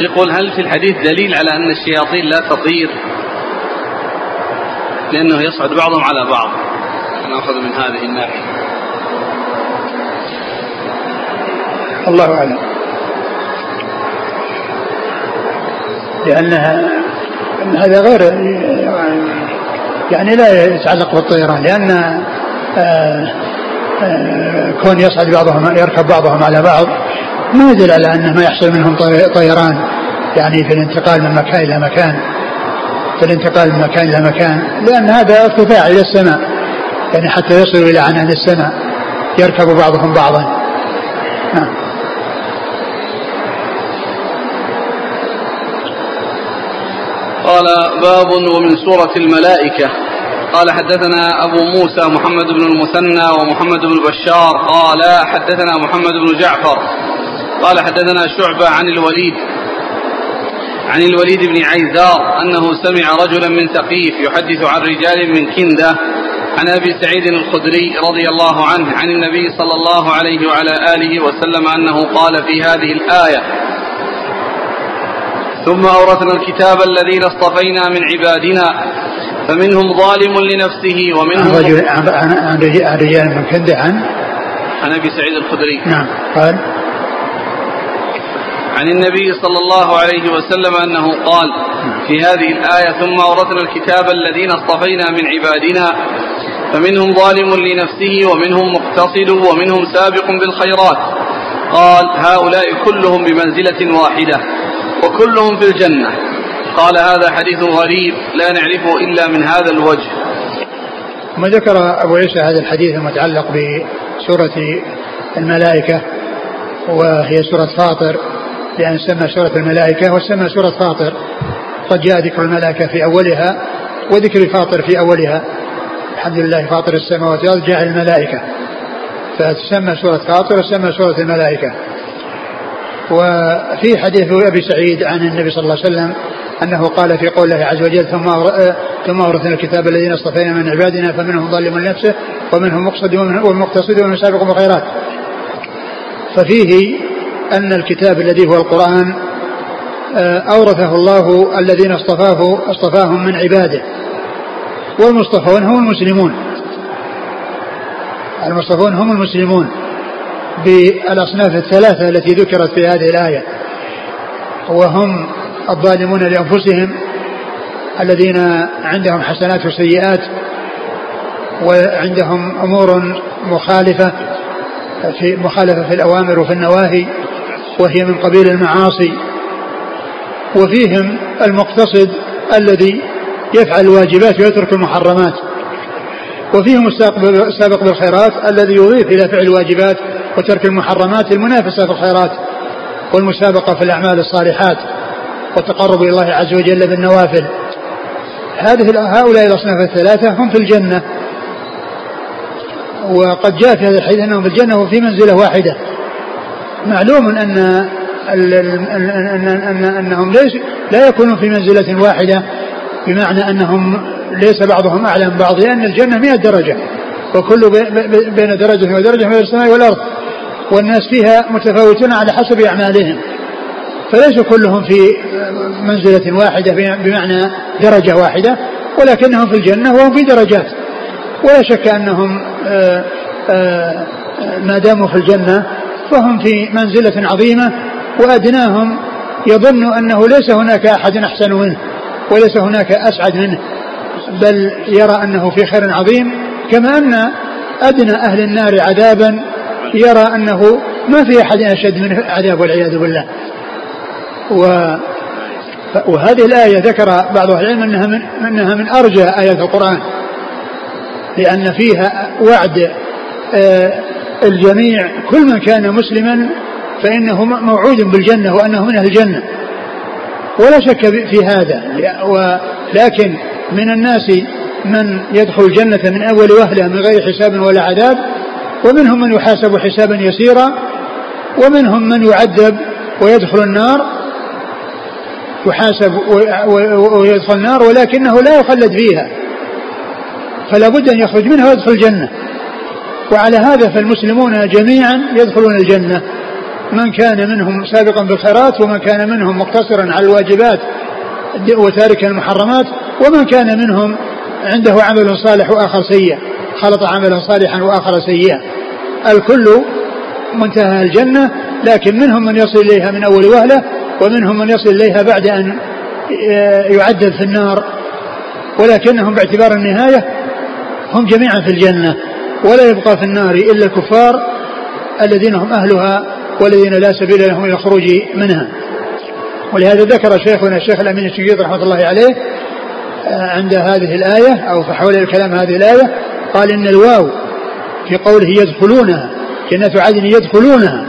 يقول هل في الحديث دليل على أن الشياطين لا تطير؟ لأنه يصعد بعضهم على بعض. نأخذ من هذه الناحية. الله أعلم. لأنها هذا غير يعني لا يتعلق بالطيران. لأن آه، آه، كون يصعد بعضهم يركب بعضهم على بعض ما يدل على أنه ما يحصل منهم طيران. يعني في الانتقال من مكان إلى مكان في الانتقال من مكان إلى مكان لأن هذا ارتفاع إلى السماء يعني حتى يصلوا إلى عنان السماء يركب بعضهم بعضا. نعم. قال باب ومن سورة الملائكة. قال حدثنا أبو موسى محمد بن المثنى ومحمد بن بشار. قال حدثنا محمد بن جعفر. قال حدثنا شعبة عن الوليد عن الوليد بن عيزار أنه سمع رجلا من ثقيف يحدث عن رجال من كندة عن أبي سعيد الخدري رضي الله عنه عن النبي صلى الله عليه وعلى آله وسلم أنه قال في هذه الآية ثم أورثنا الكتاب الذين اصطفينا من عبادنا فمنهم ظالم لنفسه ومنهم عن رجال من كندة عن عن أبي سعيد الخدري. نعم قال عن النبي صلى الله عليه وسلم أنه قال في هذه الآية ثم أورثنا الكتاب الذين اصطفينا من عبادنا فمنهم ظالم لنفسه ومنهم مقتصد ومنهم سابق بالخيرات. قال هؤلاء كلهم بمنزلة واحدة وكلهم في الجنة. قال هذا حديث غريب لا نعرفه إلا من هذا الوجه. ما ذكر أبو عيسى هذا الحديث المتعلق بسورة الملائكة وهي سورة فاطر لأن سمى سورة الملائكة وسمى سورة فاطر. قد جاء ذكر الملائكة في أولها وذكر فاطر في أولها. الحمد لله فاطر السماوات والأرض جاء الملائكة. فتسمى سورة فاطر وسمى سورة الملائكة. وفي حديث أبي سعيد عن النبي صلى الله عليه وسلم أنه قال في قوله عز وجل ثم ثم أورثنا الكتاب الذين اصطفينا من عبادنا فمنهم ظالم لنفسه ومنهم مقصد ومنهم مقتصد ومنهم سابق بالخيرات ففيه أن الكتاب الذي هو القرآن آه، أورثه الله الذين اصطفاه اصطفاهم من عباده. والمصطفون هم المسلمون. المصطفون هم المسلمون بالأصناف الثلاثة التي ذكرت في هذه الآية. وهم الظالمون لأنفسهم الذين عندهم حسنات وسيئات وعندهم أمور مخالفة في مخالفة في الأوامر وفي النواهي. وهي من قبيل المعاصي وفيهم المقتصد الذي يفعل الواجبات ويترك المحرمات. وفيهم السابق بالخيرات الذي يضيف إلى فعل الواجبات وترك المحرمات المنافسة في الخيرات والمسابقة في الأعمال الصالحات والتقرب إلى الله عز وجل بالنوافل. هذه هؤلاء الأصناف الثلاثة هم في الجنة وقد جاء في هذا الحديث أنهم في الجنة وفي منزلة واحدة. معلوم أن أن أنهم ليس لا يكونون في منزلة واحدة بمعنى أنهم ليس بعضهم أعلى من بعض لأن الجنة 100 درجة وكل بين درجة ودرجة من السماء والأرض والناس فيها متفاوتون على حسب أعمالهم. فليسوا كلهم في منزلة واحدة بمعنى درجة واحدة ولكنهم في الجنة وهم في درجات. ولا شك أنهم آه، آه، ما داموا في الجنة فهم في منزلة عظيمة وأدناهم يظن أنه ليس هناك أحد أحسن منه وليس هناك أسعد منه بل يرى أنه في خير عظيم. كما أن أدنى أهل النار عذابا يرى أنه ما في أحد أشد منه عذاب والعياذ بالله. و وهذه الآية ذكر بعض أهل العلم أنها من, أنها من أرجى آيات القرآن لأن فيها وعد آه، الجميع كل من كان مسلما فإنه موعود بالجنة وأنه من أهل الجنة. ولا شك في هذا. ولكن من الناس من يدخل الجنة من أول وهلة من غير حساب ولا عذاب ومنهم من يحاسب حسابا يسيرا ومنهم من يعذب ويدخل النار يحاسب ويدخل النار ولكنه لا يخلد فيها. فلا بد أن يخرج منها ويدخل الجنة. وعلى هذا فالمسلمون جميعا يدخلون الجنة. من كان منهم سابقا بالخيرات ومن كان منهم مقتصرا على الواجبات وتاركا المحرمات ومن كان منهم عنده عمل صالح وآخر سيء خلط عملا صالحا وآخر سيئا الكل منتهى الجنة لكن منهم من يصل إليها من أول وهلة ومنهم من يصل إليها بعد أن يعدل في النار. ولكنهم باعتبار النهاية هم جميعا في الجنة. ولا يبقى في النار إلا الكفار الذين هم أهلها والذين لا سبيل لهم إلى الخروج منها. ولهذا ذكر شيخنا الشيخ الأمين الشنقيطي رحمة الله عليه آه، عند هذه أو في حول الكلام هذه الآية قال إن الواو في قوله يدخلونها جنة عدن يدخلونها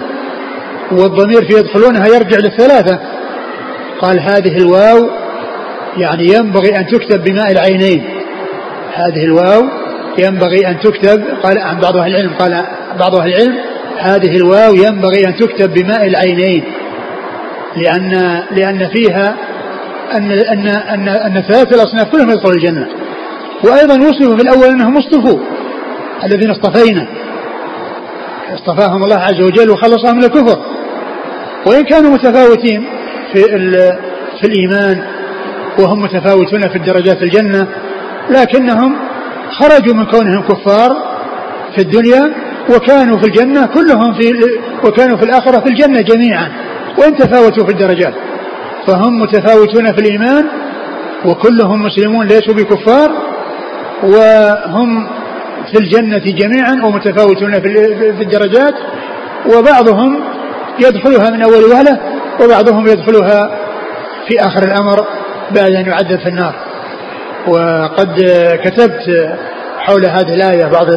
والضمير في يدخلونها يرجع للثلاثة. قال هذه الواو يعني ينبغي أن تكتب بماء العينين. هذه الواو ينبغي أن تكتب قال عن بعض أهل العلم قال بعض أهل العلم هذه الواو ينبغي أن تكتب بماء العينين لأن لأن فيها أن أن أن أن ثلاثة الأصناف كلهم يدخلوا الجنة. وأيضا وصفوا في الأول أنهم اصطفوا الذين اصطفينا. اصطفاهم الله عز وجل وخلصهم من الكفر وإن كانوا متفاوتين في في الإيمان وهم متفاوتون في الدرجات الجنة لكنهم خرجوا من كونهم كفار في الدنيا وكانوا في الجنة كلهم في وكانوا في الآخرة في الجنة جميعا وإن تفاوتوا في الدرجات. فهم متفاوتون في الإيمان وكلهم مسلمون ليسوا بكفار وهم في الجنة جميعا ومتفاوتون في الدرجات. وبعضهم يدخلها من أول وهلة وبعضهم يدخلها في آخر الأمر بعد أن يعذب في النار. وقد كتبت حول هذه الآية بعض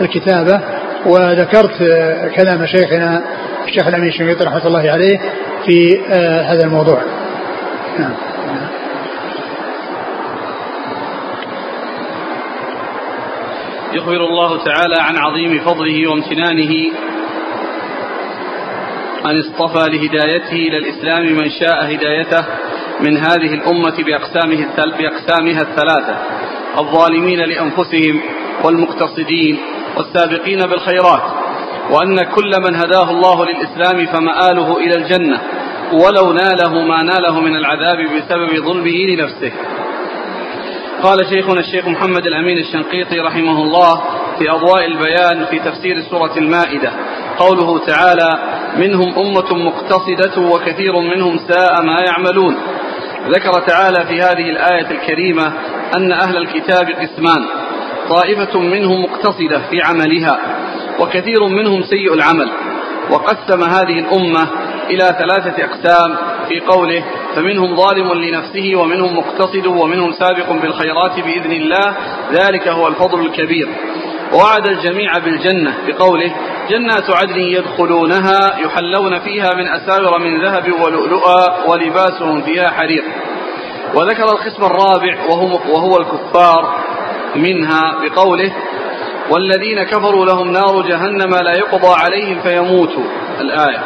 الكتابة وذكرت كلام شيخنا الشيخ الأمين الشنقيطي رحمة الله عليه في آه، هذا الموضوع. نعم. يخبر الله تعالى عن عظيم فضله وامتنانه أن اصطفى لهدايته إلى الإسلام من شاء هدايته من هذه الأمة بأقسامه بأقسامها الثلاثة الظالمين لأنفسهم والمقتصدين والسابقين بالخيرات وأن كل من هداه الله للإسلام فمآله إلى الجنة ولو ناله ما ناله من العذاب بسبب ظلمه لنفسه. قال شيخنا الشيخ محمد الأمين الشنقيطي رحمه الله في أضواء البيان في تفسير سورة المائدة. قوله تعالى منهم أمة مقتصدة وكثير منهم ساء ما يعملون. ذكر تعالى في هذه الآية الكريمة أن أهل الكتاب قسمان طائفة منهم مقتصدة في عملها وكثير منهم سيء العمل. وقسم هذه الأمة إلى ثلاثة أقسام في قوله فمنهم ظالم لنفسه ومنهم مقتصد ومنهم سابق بالخيرات بإذن الله ذلك هو الفضل الكبير. ووعد الجميع بالجنة بقوله جنات عدن يدخلونها يحلون فيها من أساور من ذهب ولؤلؤا ولباسهم فيها حرير. وذكر القسم الرابع وهو, وهو الكفار منها بقوله والذين كفروا لهم نار جهنم لا يقضى عليهم فيموتوا. الآية.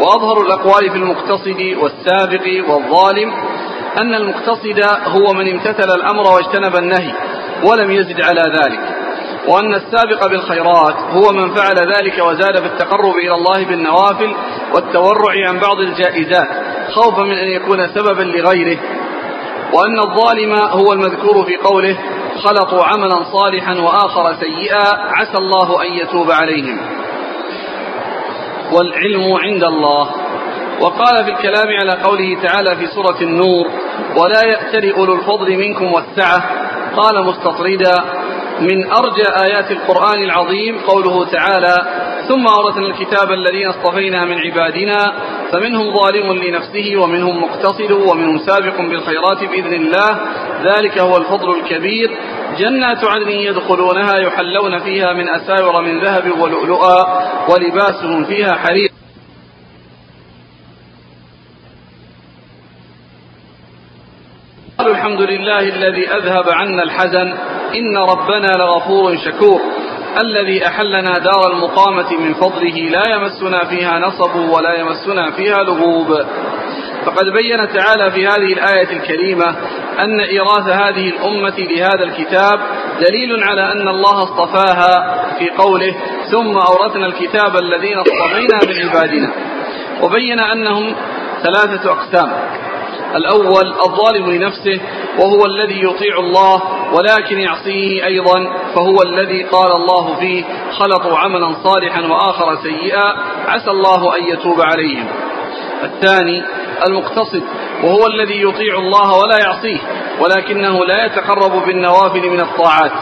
وأظهر الأقوال في المقتصد والسابق والظالم أن المقتصد هو من امتثل الأمر واجتنب النهي ولم يزد على ذلك. وأن السابق بالخيرات هو من فعل ذلك وزاد في التقرب إلى الله بالنوافل والتورع عن بعض الجائزات خوفا من أن يكون سببا لغيره. وأن الظالم هو المذكور في قوله خلطوا عملا صالحا وآخر سيئا عسى الله أن يتوب عليهم. والعلم عند الله. وقال في الكلام على قوله تعالى في سورة النور ولا يأتل أولو الفضل منكم والسعة. قال مستطردا من أرجى آيات القرآن العظيم قوله تعالى ثم أورثنا الكتاب الذين اصطفينا من عبادنا فمنهم ظالم لنفسه ومنهم مقتصد ومنهم سابق بالخيرات بإذن الله ذلك هو الفضل الكبير. جنات عدن يدخلونها يحلون فيها من أساور من ذهب ولؤلؤا ولباسهم فيها حرير قالوا الحمد لله الذي أذهب عنا الحزن. إن ربنا لغفور شكور. الذي أحلنا دار المقامة من فضله. لا يمسنا فيها نصب ولا يمسنا فيها لغوب. فقد بين تعالى في هذه الآية الكريمة أن إيراث هذه الأمة لهذا الكتاب دليل على أن الله اصطفاها في قوله ثم أورثنا الكتاب الذين اصطفينا من عبادنا. وبين أنهم ثلاثة أقسام. الأول الظالم لنفسه وهو الذي يطيع الله ولكن يعصيه أيضا فهو الذي قال الله فيه خلطوا عملا صالحا وآخر سيئا عسى الله أن يتوب عليهم. الثاني المقتصد وهو الذي يطيع الله ولا يعصيه ولكنه لا يتقرب بالنوافل من الطاعات.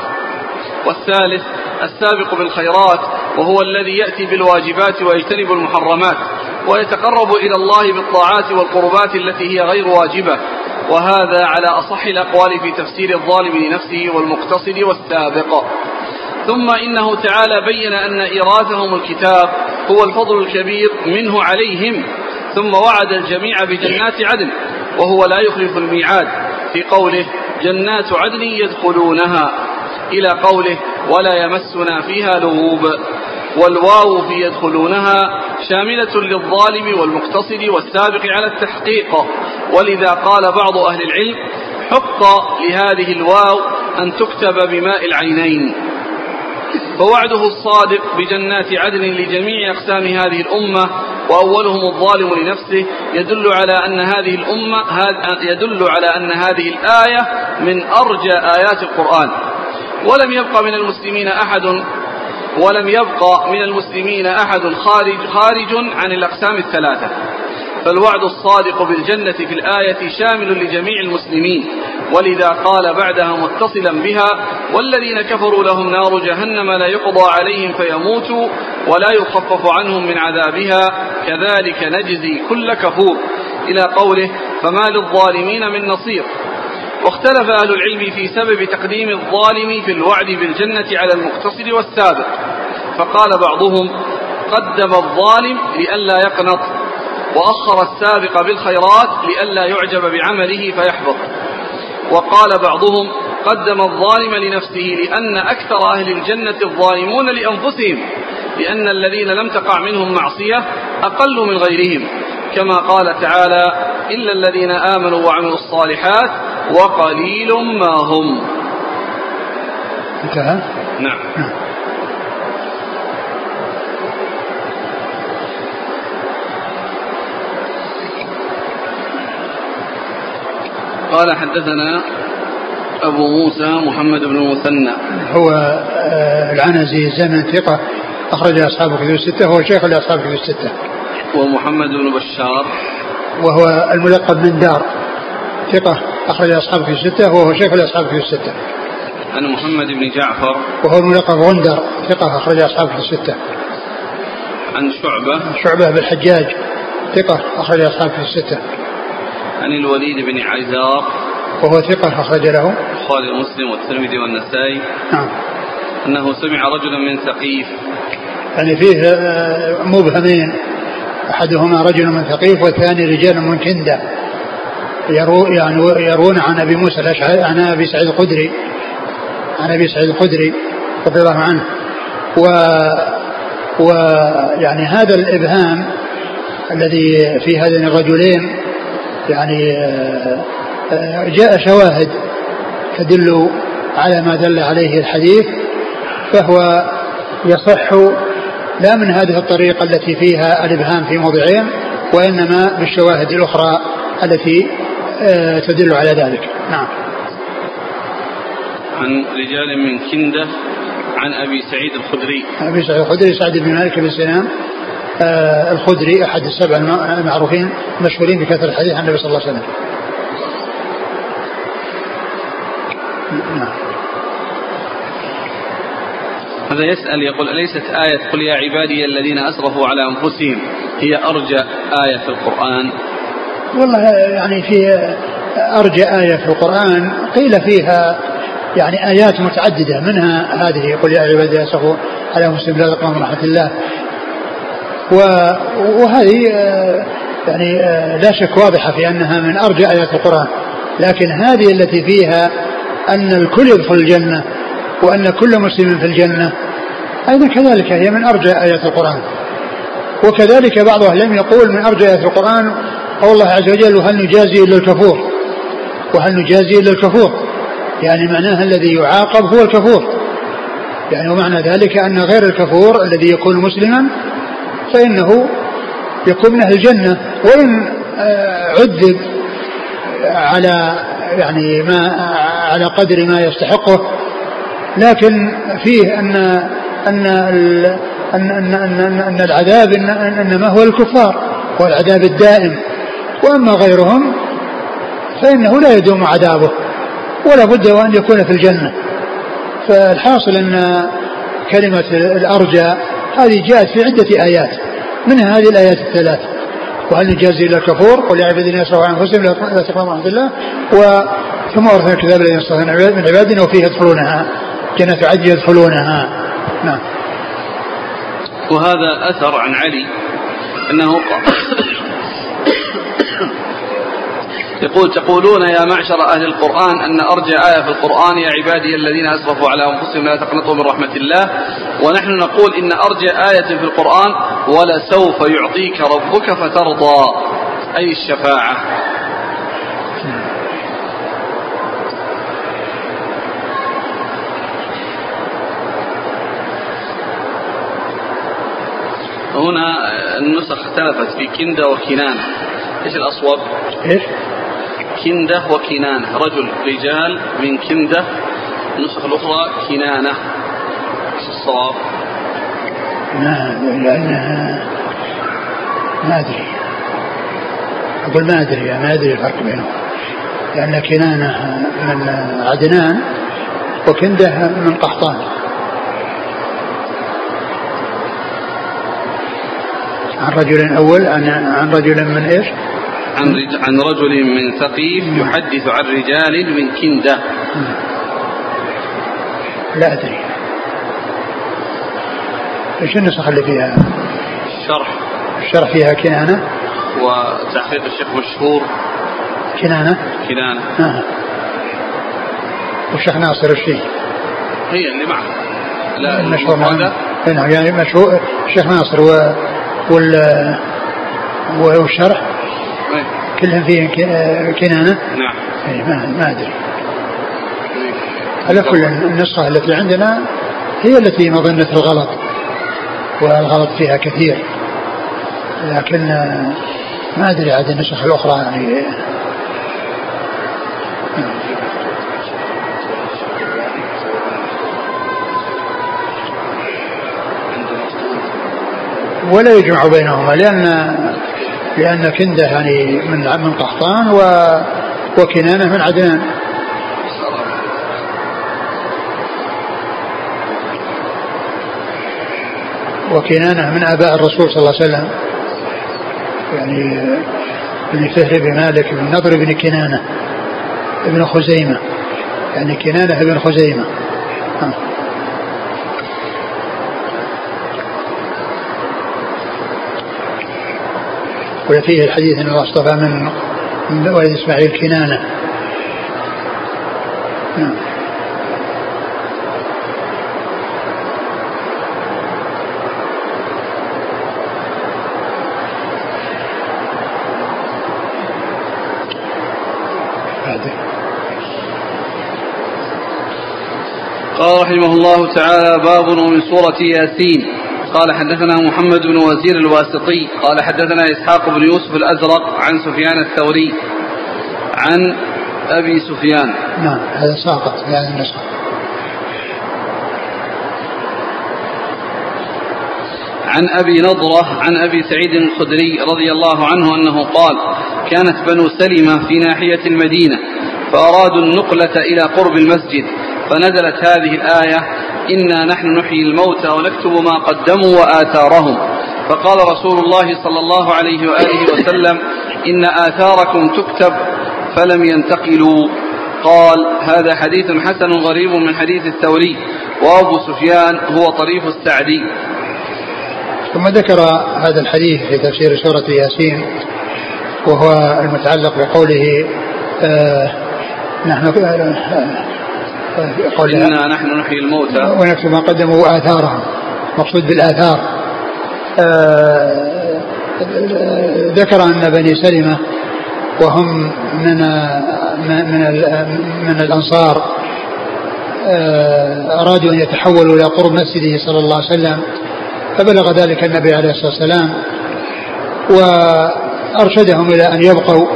والثالث السابق بالخيرات وهو الذي يأتي بالواجبات ويجتنب المحرمات. ويتقرب إلى الله بالطاعات والقربات التي هي غير واجبة. وهذا على أصح الأقوال في تفسير الظالم لنفسه والمقتصد والسابق. ثم إنه تعالى بين أن إيراثهم الكتاب هو الفضل الكبير منه عليهم. ثم وعد الجميع بجنات عدن وهو لا يخلف الميعاد. في قوله جنات عدن يدخلونها. إلى قوله ولا يمسنا فيها لغوب. والواو في يدخلونها شاملة للظالم والمقتصد والسابق على التحقيق. ولذا قال بعض أهل العلم حق لهذه الواو أن تكتب بماء العينين. فوعده الصادق بجنات عدن لجميع أقسام هذه الأمة وأولهم الظالم لنفسه يدل على أن هذه الأمة يدل على أن هذه الآية من أرجى آيات القرآن. ولم يبق من المسلمين أحد ولم يبق من المسلمين أحد خارج خارج عن الأقسام الثلاثة. فالوعد الصادق بالجنة في الآية شامل لجميع المسلمين. ولذا قال بعدها متصلا بها والذين كفروا لهم نار جهنم لا يقضى عليهم فيموتوا ولا يخفف عنهم من عذابها. كذلك نجزي كل كفور. إلى قوله فما للظالمين من نصير. واختلف أهل العلم في سبب تقديم الظالم في الوعد بالجنة على المقتصد والسابق فقال بعضهم قدم الظالم لئلا يقنط وأخر السابق بالخيرات لئلا يعجب بعمله فيحبط. وقال بعضهم قدم الظالم لنفسه لأن أكثر أهل الجنة الظالمون لأنفسهم لأن الذين لم تقع منهم معصية أقل من غيرهم. كما قال تعالى إلا الذين آمنوا وعملوا الصالحات وقليل ما هم. انتهى؟ نعم, نعم. قال حدثنا أبو موسى محمد بن المثنى. هو آه، العنزي الزمن ثقة. أخرج أصحاب كتب الستة هو شيخ لأصحاب كتب الستة. ومحمد بن بشار. وهو الملقب من دار ثقة أخرج أصحاب كتب الستة وهو شيخ لأصحاب كتب الستة. عن محمد بن جعفر. وهو الملقب غندر ثقة أخرج أصحاب كتب الستة. عن شعبة. شعبة بالحجاج ثقة أخرج أصحاب كتب الستة. عن الوليد بن عزار وهو ثقة أخرج له. البخاري ومسلم والترمذي والنسائي. نعم. أنه سمع رجلا من ثقيف. يعني فيه آه، مبهمين. أحدهما رجل من ثقيف والثاني رجال من كندة. يرو يعني يرون عن أبي موسى الأشعري عن أبي سعيد الخدري. عن أبي سعيد الخدري رضي الله عنه. و ويعني هذا الإبهام الذي في هذين الرجلين يعني آه، جاء شواهد تدل على ما دل عليه الحديث فهو يصح لا من هذه الطريقة التي فيها الإبهام في موضعين وإنما بالشواهد الأخرى التي آه، تدل على ذلك. نعم. عن رجال من كندة عن أبي سعيد الخدري. أبي سعيد الخدري سعد بن مالك بن سنان آه الخدري أحد السبع المعروفين مشهورين بكثرة الحديث عن النبي صلى الله عليه وسلم. نعم. هذا يسأل يقول أليست آية قل يا عبادي الذين أسرفوا على أنفسهم هي أرجى آية في القرآن؟ والله يعني في أرجى آية في القرآن قيل فيها يعني آيات متعددة منها هذه قل يا عبادي أسرفوا على أنفسهم لا تقنطوا من رحمة الله. وهذه يعني لا شك واضحة في أنها من أرجى آيات القرآن. لكن هذه التي فيها أن الكل يدخل الجنة وأن كل مسلم في الجنة. أيضا كذلك هي من أرجى آيات القرآن. وكذلك بعض أهل العلم يقول من أرجى آيات القرآن قول الله عز وجل وهل نجازي إلا الكفور؟ وهل نجازي إلا الكفور؟ يعني معناها الذي يعاقب هو الكفور. يعني ومعنى ذلك أن غير الكفور الذي يكون مسلما فإنه يكون من أهل الجنة. وإن آه، عذب على يعني ما على قدر ما يستحقه لكن فيه أن أن أن أن, أن, أن العذاب إن إنما هو الكفار هو العذاب الدائم. وأما غيرهم فإنه لا يدوم عذابه ولا بد وأن يكون في الجنة. فالحاصل أن كلمة الأرجى هذه جاءت في عدة آيات. منها هذه الآيات الثلاث وهل نجازي إلا الكفور؟ قل يا عبادي الذين عن أنفسهم لا تقربوا رحمة الله. و ثم أورثنا الكتاب الذين اصطفينا من عبادنا وفيه يدخلونها. جنة عدن يدخلونها. نعم. وهذا أثر عن علي أنه قال يقول تقولون يا معشر أهل القرآن أن أرجى آية في القرآن يا عبادي الذين أسرفوا على أنفسهم لا تقنطوا من رحمة الله. ونحن نقول إن أرجى آية في القرآن ولسوف يعطيك ربك فترضى. أي الشفاعة. هنا النسخ اختلفت في كندة وكنانة. إيش الأصوب؟ إيش؟ كندة وكنانة. رجل رجال من كندة. النسخ الأخرى كنانة. إيش الصواب؟ ما لأنها ما أدري. أقول ما أدري ما أدري الفرق بينهم. لأن كنانة من عدنان وكندة من قحطان. عن رجل أول عن, عن رجل من إيش؟ عن, عن رجل من ثقيف يحدث عن رجال من كندة. لا أدري. إيش النسخ اللي فيها؟ الشرح الشرح فيها كنانة؟ وتحقيق الشيخ مشهور. كنانة؟ كنانة. آه. والشيخ ناصر الشيخ هي اللي معه لا المشهور هذا نعم يعني مشهور. الشيخ ناصر و وال والشرح أي. كلهم فيه كنانة؟ نعم. أي ما, ما أدري. على كل النسخة التي عندنا هي التي مظنة الغلط والغلط فيها كثير. لكن ما أدري عاد النسخ الأخرى يعني ولا يجمع بينهما لأن لأن كندة يعني من من قحطان و وكنانة من عدنان. وكنانة من آباء الرسول صلى الله عليه وسلم. يعني بن فهر بن مالك بن نضر بن كنانة ابن خزيمة. يعني كنانة ابن خزيمة. وفيه الحديث إن الله اصطفى من من ولد إسماعيل كنانة. نعم. قال رحمه الله تعالى باب ومن سورة ياسين. قال حدثنا محمد بن وزير الواسطي قال حدثنا إسحاق بن يوسف الأزرق عن سفيان الثوري عن أبي سفيان. نعم هذا ساقط في هذه النسخة عن أبي نضرة عن أبي سعيد الخدري رضي الله عنه أنه قال كانت بنو سلمة في ناحية المدينة فأرادوا النقلة إلى قرب المسجد فنزلت هذه الآية إنا نحن نحيي الموتى ونكتب ما قدموا وآثارهم. فقال رسول الله صلى الله عليه وآله وسلم إن آثاركم تكتب فلم ينتقلوا. قال هذا حديث حسن غريب من حديث الثوري وأبو سفيان هو طريف السعدي. ثم ذكر هذا الحديث في تفسير سورة ياسين وهو المتعلق بقوله آه نحن قول إنا نحن نحيي الموتى. ونكتب ما قدموا وآثارهم مقصود بالآثار. آه ذكر أن بني سلمة وهم من من من الأنصار آه، أرادوا أن يتحولوا إلى قرب مسجده صلى الله عليه وسلم فبلغ ذلك النبي عليه الصلاة والسلام وأرشدهم إلى أن يبقوا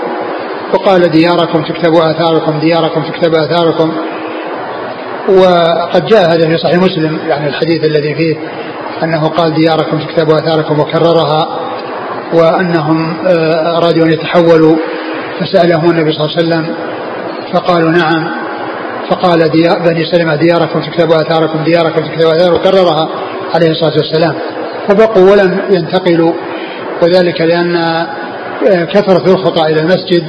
وقال دياركم تكتبوا آثاركم دياركم تكتبوا آثاركم. وقد جاء هذا في صحيح مسلم يعني الحديث الذي فيه أنه قال دياركم تكتبوا آثاركم وكررها. وأنهم آه، أرادوا أن يتحولوا فسألهم النبي صلى الله عليه وسلم فقالوا نعم. فقال ديار بني سلمة دياركم تكتبوا آثاركم دياركم تكتبوا آثاركم وكررها عليه الصلاة والسلام. فبقوا ولم ينتقلوا وذلك لأن آه، كثرة الخطى إلى المسجد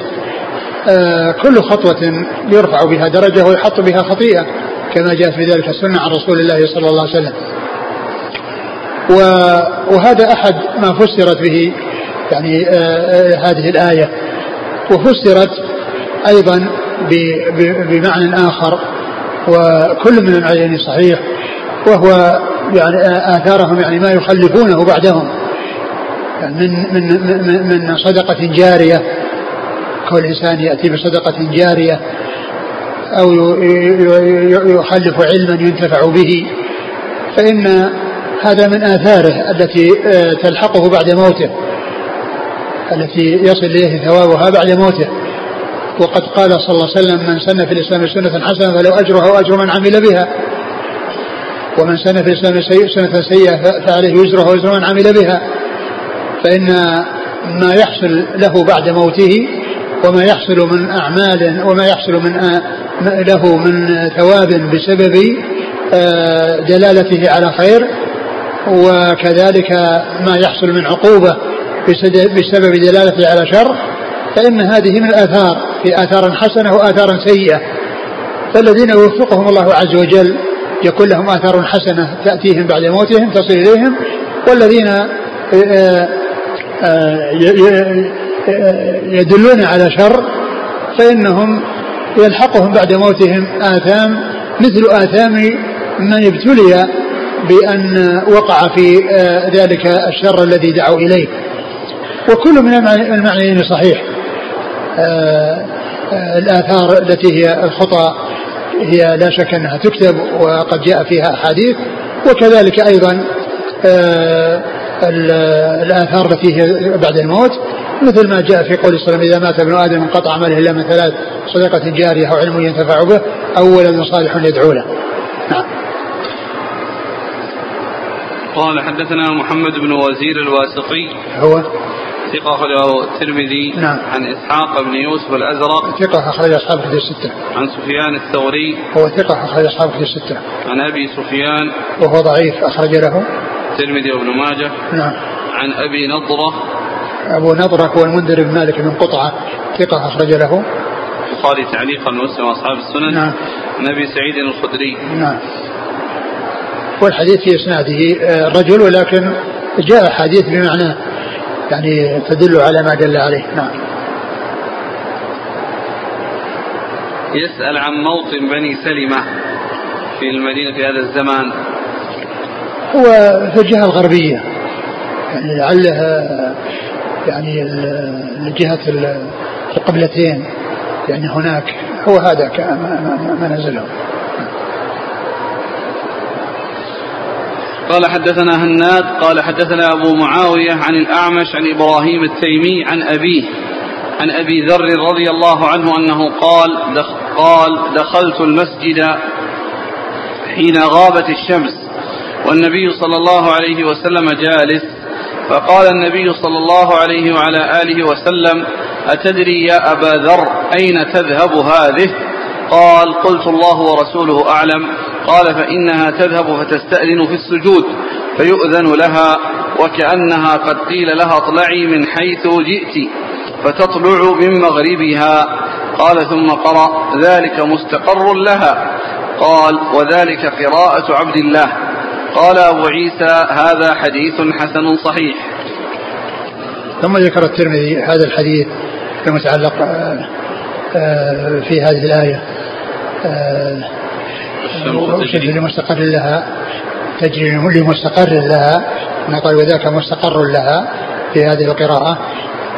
آه، كل خطوة يرفع بها درجة ويحط بها خطيئة. كما جاء في ذلك السنة عن رسول الله صلى الله عليه وسلم. وهذا أحد ما فسرت به يعني آه، هذه الآية. وفسرت أيضا بمعنى آخر وكل من المعنيين صحيح وهو يعني آثارهم يعني ما يخلفونه بعدهم. من من من, من صدقة جارية كل إنسان يأتي بصدقة جارية. أو يخلف علما ينتفع به. فإن هذا من آثاره التي آه، تلحقه بعد موته التي يصل إليه ثوابها بعد موته. وقد قال صلى الله عليه وسلم من سن في الإسلام سنة حسنة فلو أجرها وأجر من عمل بها. ومن سن في الإسلام سنة سيئة فعليه وزرها وزر من عمل بها. فإن ما يحصل له بعد موته وما يحصل من أعمال وما يحصل من له من ثواب بسبب آه، دلالته على خير وكذلك ما يحصل من عقوبة بسبب دلالته على شر فإن هذه من الآثار في آثار حسنة وآثار سيئة. فالذين يوفقهم الله عز وجل يكون لهم آثار حسنة تأتيهم بعد موتهم تصل إليهم والذين آه، آه، يدلون على شر فإنهم يلحقهم بعد موتهم آثام مثل آثام من ابتلي بأن وقع في آه، ذلك الشر الذي دعوا إليه. وكل من المعنيين صحيح. آه، آه، الآثار التي هي الخطى هي لا شك أنها تكتب وقد جاء فيها أحاديث وكذلك أيضا الآثار التي هي بعد الموت. مثل ما جاء في قول صلى الله عليه وسلم إذا مات ابن آدم انقطع عمله إلا من ثلاث صدقة جارية أو علم ينتفع به أو ولد صالح يدعو له. نعم. قال حدثنا محمد بن وزير الواسطي. هو؟ ثقة أخرجه الترمذي نعم. عن إسحاق بن يوسف الأزرق. ثقة أخرج أصحاب الكتب الستة. عن سفيان الثوري. هو ثقة أخرج أصحاب الكتب الستة. عن أبي سفيان. وهو ضعيف أخرج له. الترمذي وابن ماجه. نعم. عن أبي نضرة. أبو نضرة هو المنذر بن مالك بن قطعة ثقة أخرج له. البخاري تعليقا ومسلم وأصحاب السنن. نعم. عن أبي سعيد الخدري. نعم. والحديث في إسناده آه، رجل ولكن جاء حديث بمعنى يعني تدل على ما دل عليه. نعم. يسأل عن موطن بني سلمة في المدينة في هذا الزمان. هو في الجهة الغربية. يعني لعله يعني الجهة القبلتين. يعني هناك. هو هذا ما نزله. قال حدثنا هناد قال حدثنا أبو معاوية عن الأعمش عن إبراهيم التيمي عن أبيه عن أبي ذر رضي الله عنه أنه قال قال دخلت المسجد حين غابت الشمس والنبي صلى الله عليه وسلم جالس فقال النبي صلى الله عليه وعلى آله وسلم أتدري يا أبا ذر أين تذهب هذه؟ قال قلت الله ورسوله أعلم. قال فإنها تذهب فتستأذن في السجود فيؤذن لها وكأنها قد قيل لها اطلعي من حيث جئت فتطلع من مغربها. قال ثم قرأ ذلك مستقر لها. قال وذلك قراءة عبد الله. قال أبو عيسى هذا حديث حسن صحيح. ثم ذكر الترمذي هذا الحديث المتعلق آه، آه، في هذه الآية. تجري. لمستقر لها تجري لمستقر لها قال وذاك مستقر لها في هذه القراءة.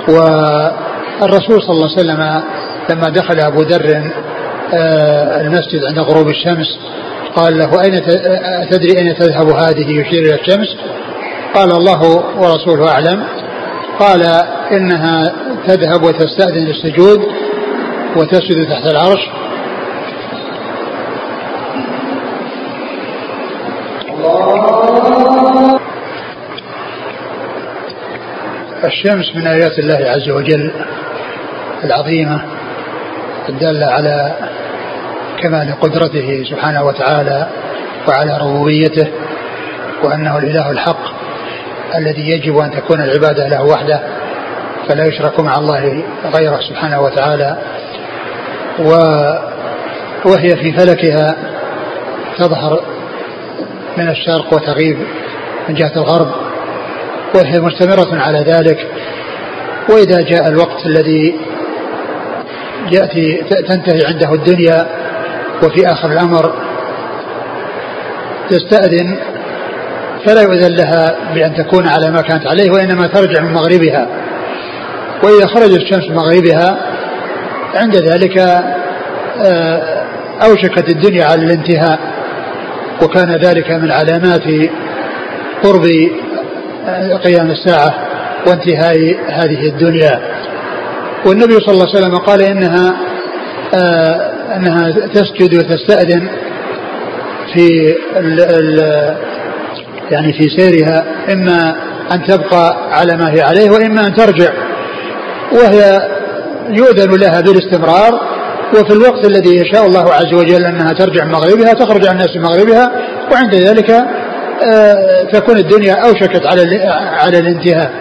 والرسول صلى الله عليه وسلم لما دخل أبو ذر آه، المسجد عند غروب الشمس قال له أين تدري أين تذهب هذه يشير إلى الشمس؟ قال الله ورسوله أعلم. قال إنها تذهب وتستأذن السجود وتسجد تحت العرش. الشمس من آيات الله عز وجل العظيمة الدالة على كمال قدرته سبحانه وتعالى وعلى ربوبيته وأنه الإله الحق الذي يجب أن تكون العبادة له وحده فلا يشرك مع الله غيره سبحانه وتعالى. و وهي في فلكها تظهر من الشرق وتغيب من جهة الغرب وهي مستمرة على ذلك. وإذا جاء الوقت الذي يأتي تنتهي عنده الدنيا وفي آخر الأمر تستأذن فلا يؤذن لها بأن تكون على ما كانت عليه وإنما ترجع من مغربها. وإذا خرجت الشمس من مغربها عند ذلك آه، أوشكت الدنيا على الانتهاء وكان ذلك من علامات قرب آه، قيام الساعة وانتهاء هذه الدنيا. والنبي صلى الله عليه وسلم قال إنها آه، أنها تسجد وتستأذن في ال ال يعني في سيرها إما أن تبقى على ما هي عليه وإما أن ترجع. وهي يؤذن لها بالاستمرار وفي الوقت الذي يشاء الله عز وجل أنها ترجع مغربها تخرج عن الناس مغربها وعند ذلك آه، تكون الدنيا أوشكت على على الانتهاء.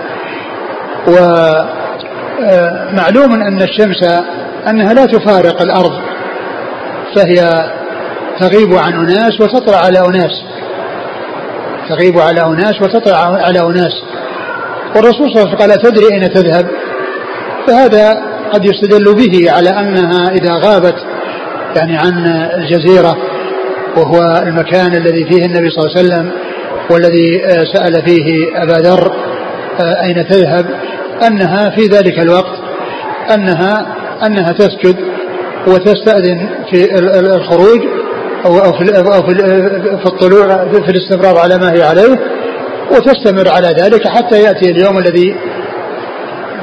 ومعلوم أن الشمس أنها لا تفارق الأرض فهي تغيب عن أناس وتطلع على أناس. تغيب على أناس وتطلع على أناس. والرسول صلى الله عليه وسلم قال تدري أين تذهب؟ فهذا قد يستدل به على أنها إذا غابت يعني عن الجزيرة وهو المكان الذي فيه النبي صلى الله عليه وسلم والذي سأل فيه أبا ذر أين تذهب؟ أنها في ذلك الوقت أنها أنها تسجد. وتستأذن في الخروج أو في, في الطلوع في الاستمرار على ما هي عليه وتستمر على ذلك حتى يأتي اليوم الذي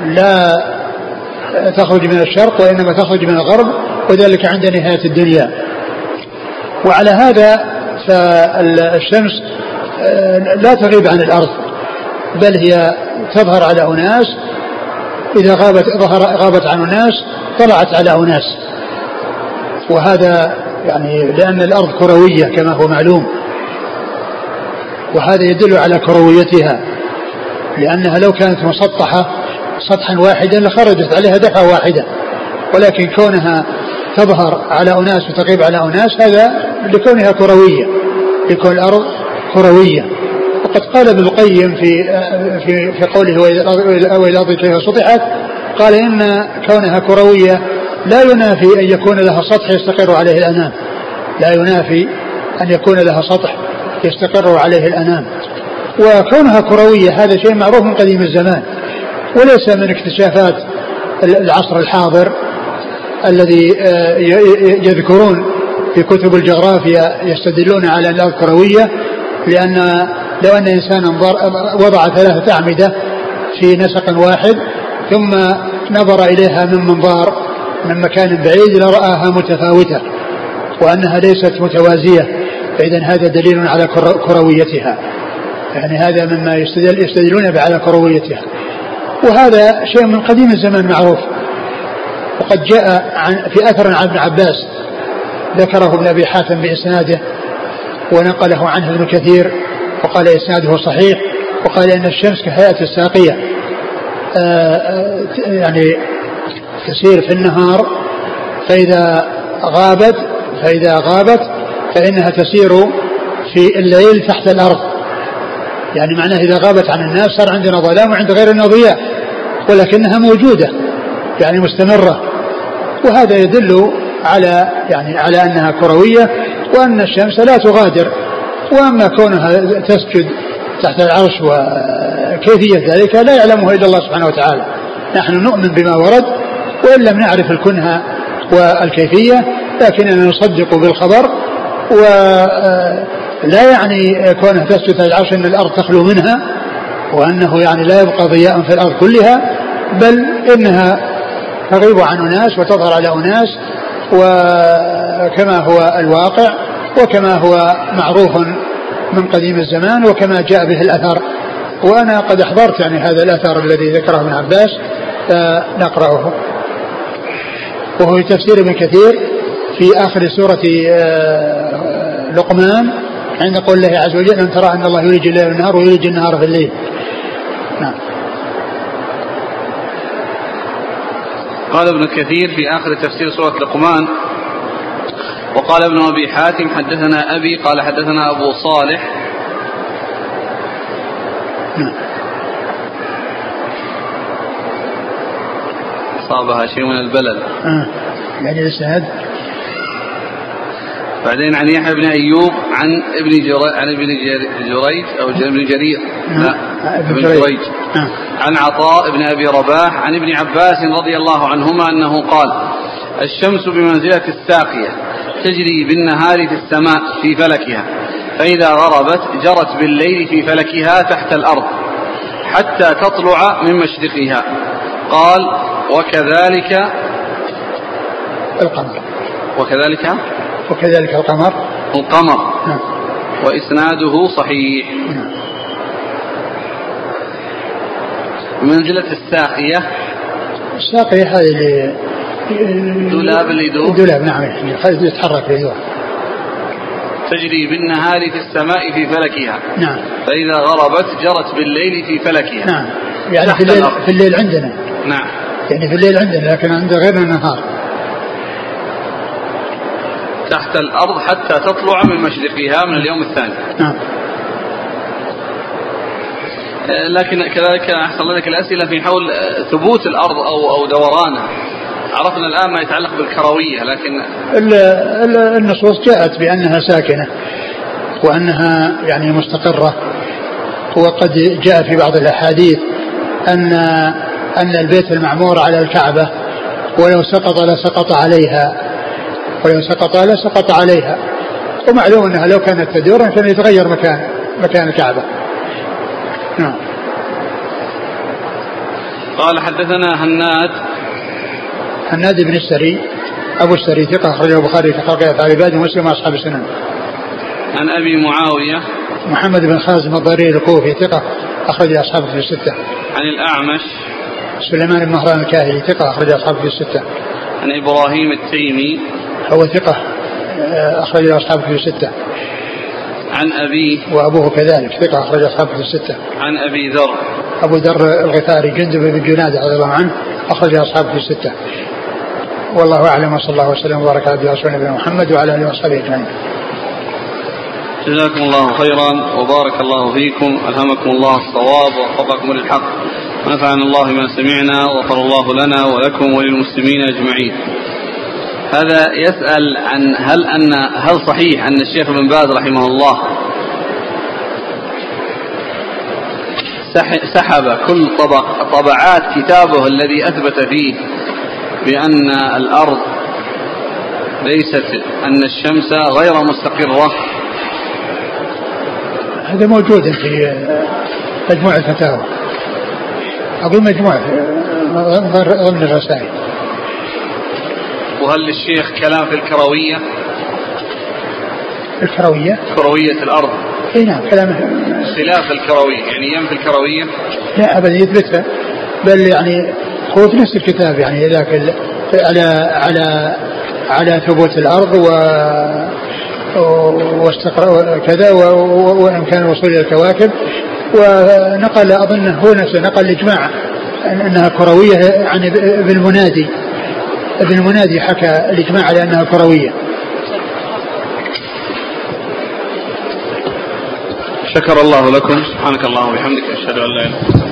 لا تخرج من الشرق وإنما تخرج من الغرب وذلك عند نهاية الدنيا. وعلى هذا فالشمس آه، لا تغيب عن الأرض بل هي تظهر على أناس إذا غابت ظهر غابت عن أناس طلعت على أناس. وهذا يعني لأن الأرض كروية كما هو معلوم. وهذا يدل على كرويتها لأنها لو كانت مسطحة سطحا واحدا لخرجت عليها دفعة واحدة. ولكن كونها تظهر على أناس وتغيب على أناس هذا لكونها كروية لكون الأرض كروية. وقد قال ابن القيم في في في قوله وإذا الأرض كيف سطحت قال إن كونها كروية لا ينافي أن يكون لها سطح يستقر عليه الأنام. لا ينافي أن يكون لها سطح يستقر عليه الأنام. وكونها كروية هذا شيء معروف من قديم الزمان. وليس من اكتشافات العصر الحاضر الذي آه، يذكرون في كتب الجغرافيا يستدلون على الأرض كروية لأن لو أن إنسانا وضع ثلاثة أعمدة في نسق واحد ثم نظر إليها من منظار من مكان بعيد لرآها متفاوتة وأنها ليست متوازية فإذا هذا دليل على كرويتها. يعني هذا مما يستدل يستدلون به على كرويتها. وهذا شيء من قديم الزمان معروف. وقد جاء عن في أثر عن ابن عباس. ذكره ابن أبي حاتم بإسناده ونقله عنه ابن كثير وقال إسناده صحيح وقال إن الشمس كهيئة الساقية. آه، آه، يعني تسير في النهار فإذا غابت فإذا غابت فإنها تسير في الليل تحت الأرض. يعني معناه إذا غابت عن الناس صار عندنا ظلام وعند غيرنا ضياء ولكنها موجودة يعني مستمرة. وهذا يدل على يعني على أنها كروية وأن الشمس لا تغادر وأما كونها تسجد تحت العرش وكيفية ذلك لا يعلمه إلا الله سبحانه وتعالى. نحن نؤمن بما ورد وإن لم نعرف الكنهة والكيفية لكننا نصدق بالخبر ولا يعني كونه تسجد العرش أن الأرض تخلو منها وأنه يعني لا يبقى ضياء في الأرض كلها بل إنها تغيب عن أناس وتظهر على أناس وكما هو الواقع وكما هو معروف من قديم الزمان وكما جاء به الأثر. وأنا قد أحضرت يعني هذا الأثر الذي ذكره ابن عباس نقرأه. وهو في تفسير ابن كثير في آخر سورة آه، لقمان عند قول الله عز وجل أن ترى أن الله يولج الليل والنهار ويولج النهار في الليل؟ نعم. قال ابن كثير في آخر تفسير سورة لقمان وقال ابن أبي حاتم حدثنا أبي قال حدثنا أبو صالح. نعم. أصابها شيء من البلل. آه. يعني الإسناد بعدين عن يحيى بن أيوب عن ابن جريج عن ابن جريج أو ابن جرير. نعم. لا ابن جريج. نعم. عن عطاء بن أبي رباح عن ابن عباس رضي الله عنهما أنه قال الشمس بمنزلة الساقية تجري بالنهار في السماء في فلكها. فإذا غربت جرت بالليل في فلكها تحت الأرض حتى تطلع من مشرقها. قال وكذلك القمر. وكذلك وكذلك القمر. القمر. نعم. وإسناده صحيح. نعم منزلة الساقية. الساقية هذه اللي دولاب اللي يدور. دولاب نعم. يتحرك يدور تجري بالنهار في السماء في فلكها. نعم. فإذا غربت جرت بالليل في فلكها. نعم. يعني في الليل, في الليل عندنا. نعم. يعني في الليل عندنا لكن عند غير النهار تحت الأرض حتى تطلع من مشرقها من اليوم الثاني. نعم. آه، لكن كذلك أحسن لك الأسئلة في حول آه، ثبوت الأرض أو أو دورانها. عرفنا الآن ما يتعلق بالكروية لكن النصوص جاءت بأنها ساكنة وأنها يعني مستقرة. وقد جاء في بعض الأحاديث أن أن البيت المعمور على الكعبة ولو سقط لسقط عليها ولو سقط لسقط عليها. ومعلوم أنها لو كانت تدور كان يتغير مكان مكان الكعبة. نعم. قال حدثنا هناد. هناد بن السري أبو السري ثقة أخرجه البخاري في خلق افعال عباده ومسلم وأصحاب السنن. عن أبي معاوية. محمد بن خازم الضرير الكوفي ثقة اخرج اصحابه في الستة. عن الأعمش. سليمان بن مهران الكاهلي ثقة أخرج اصحابه في الستة. عن إبراهيم التيمي. هو ثقة آه، أخرج أصحابه في الستة. عن أبيه وأبوه كذلك ثقة أخرج أصحابه في الستة. عن أبي ذر. أبو ذر الغفاري جندب بن جنادة رضي الله عنه أخرج أصحابه في الستة. والله أعلم وصلى الله وسلم وبارك على رسول نبينا محمد وعلى آله وصحبه أجمعين. جزاكم الله خيرا وبارك الله فيكم. ألهمكم الله الصواب ووفقكم للحق. ونفعنا الله بما سمعنا وغفر الله لنا ولكم وللمسلمين أجمعين. هذا يسأل عن هل أن هل صحيح أن الشيخ ابن باز رحمه الله سحب كل طبق طبعات كتابه الذي أثبت فيه بأن الأرض ليست أن الشمس غير مستقرة. هذا موجود في مجموع الفتاوى أقول مجموع ضمن الرسائل وهل للشيخ كلام في الكروية؟ الكروية؟ كروية الأرض. إي نعم كلامه خلاف الكروية يعني ينفي الكروية؟ لا أبدا يثبتها. بل يعني هو في نفس الكتاب يعني ذاك على على على ثبوت الأرض و واستقر كذا وامكان الوصول إلى الكواكب. ونقل اظنه هو نفسه نقل الإجماع أنها كروية عن ابن المنادي ابن المنادي حكى الإجماع على أنها كروية. شكر الله لكم. سبحانك اللهم وبحمدك أشهد أن لا إله إلا أنت.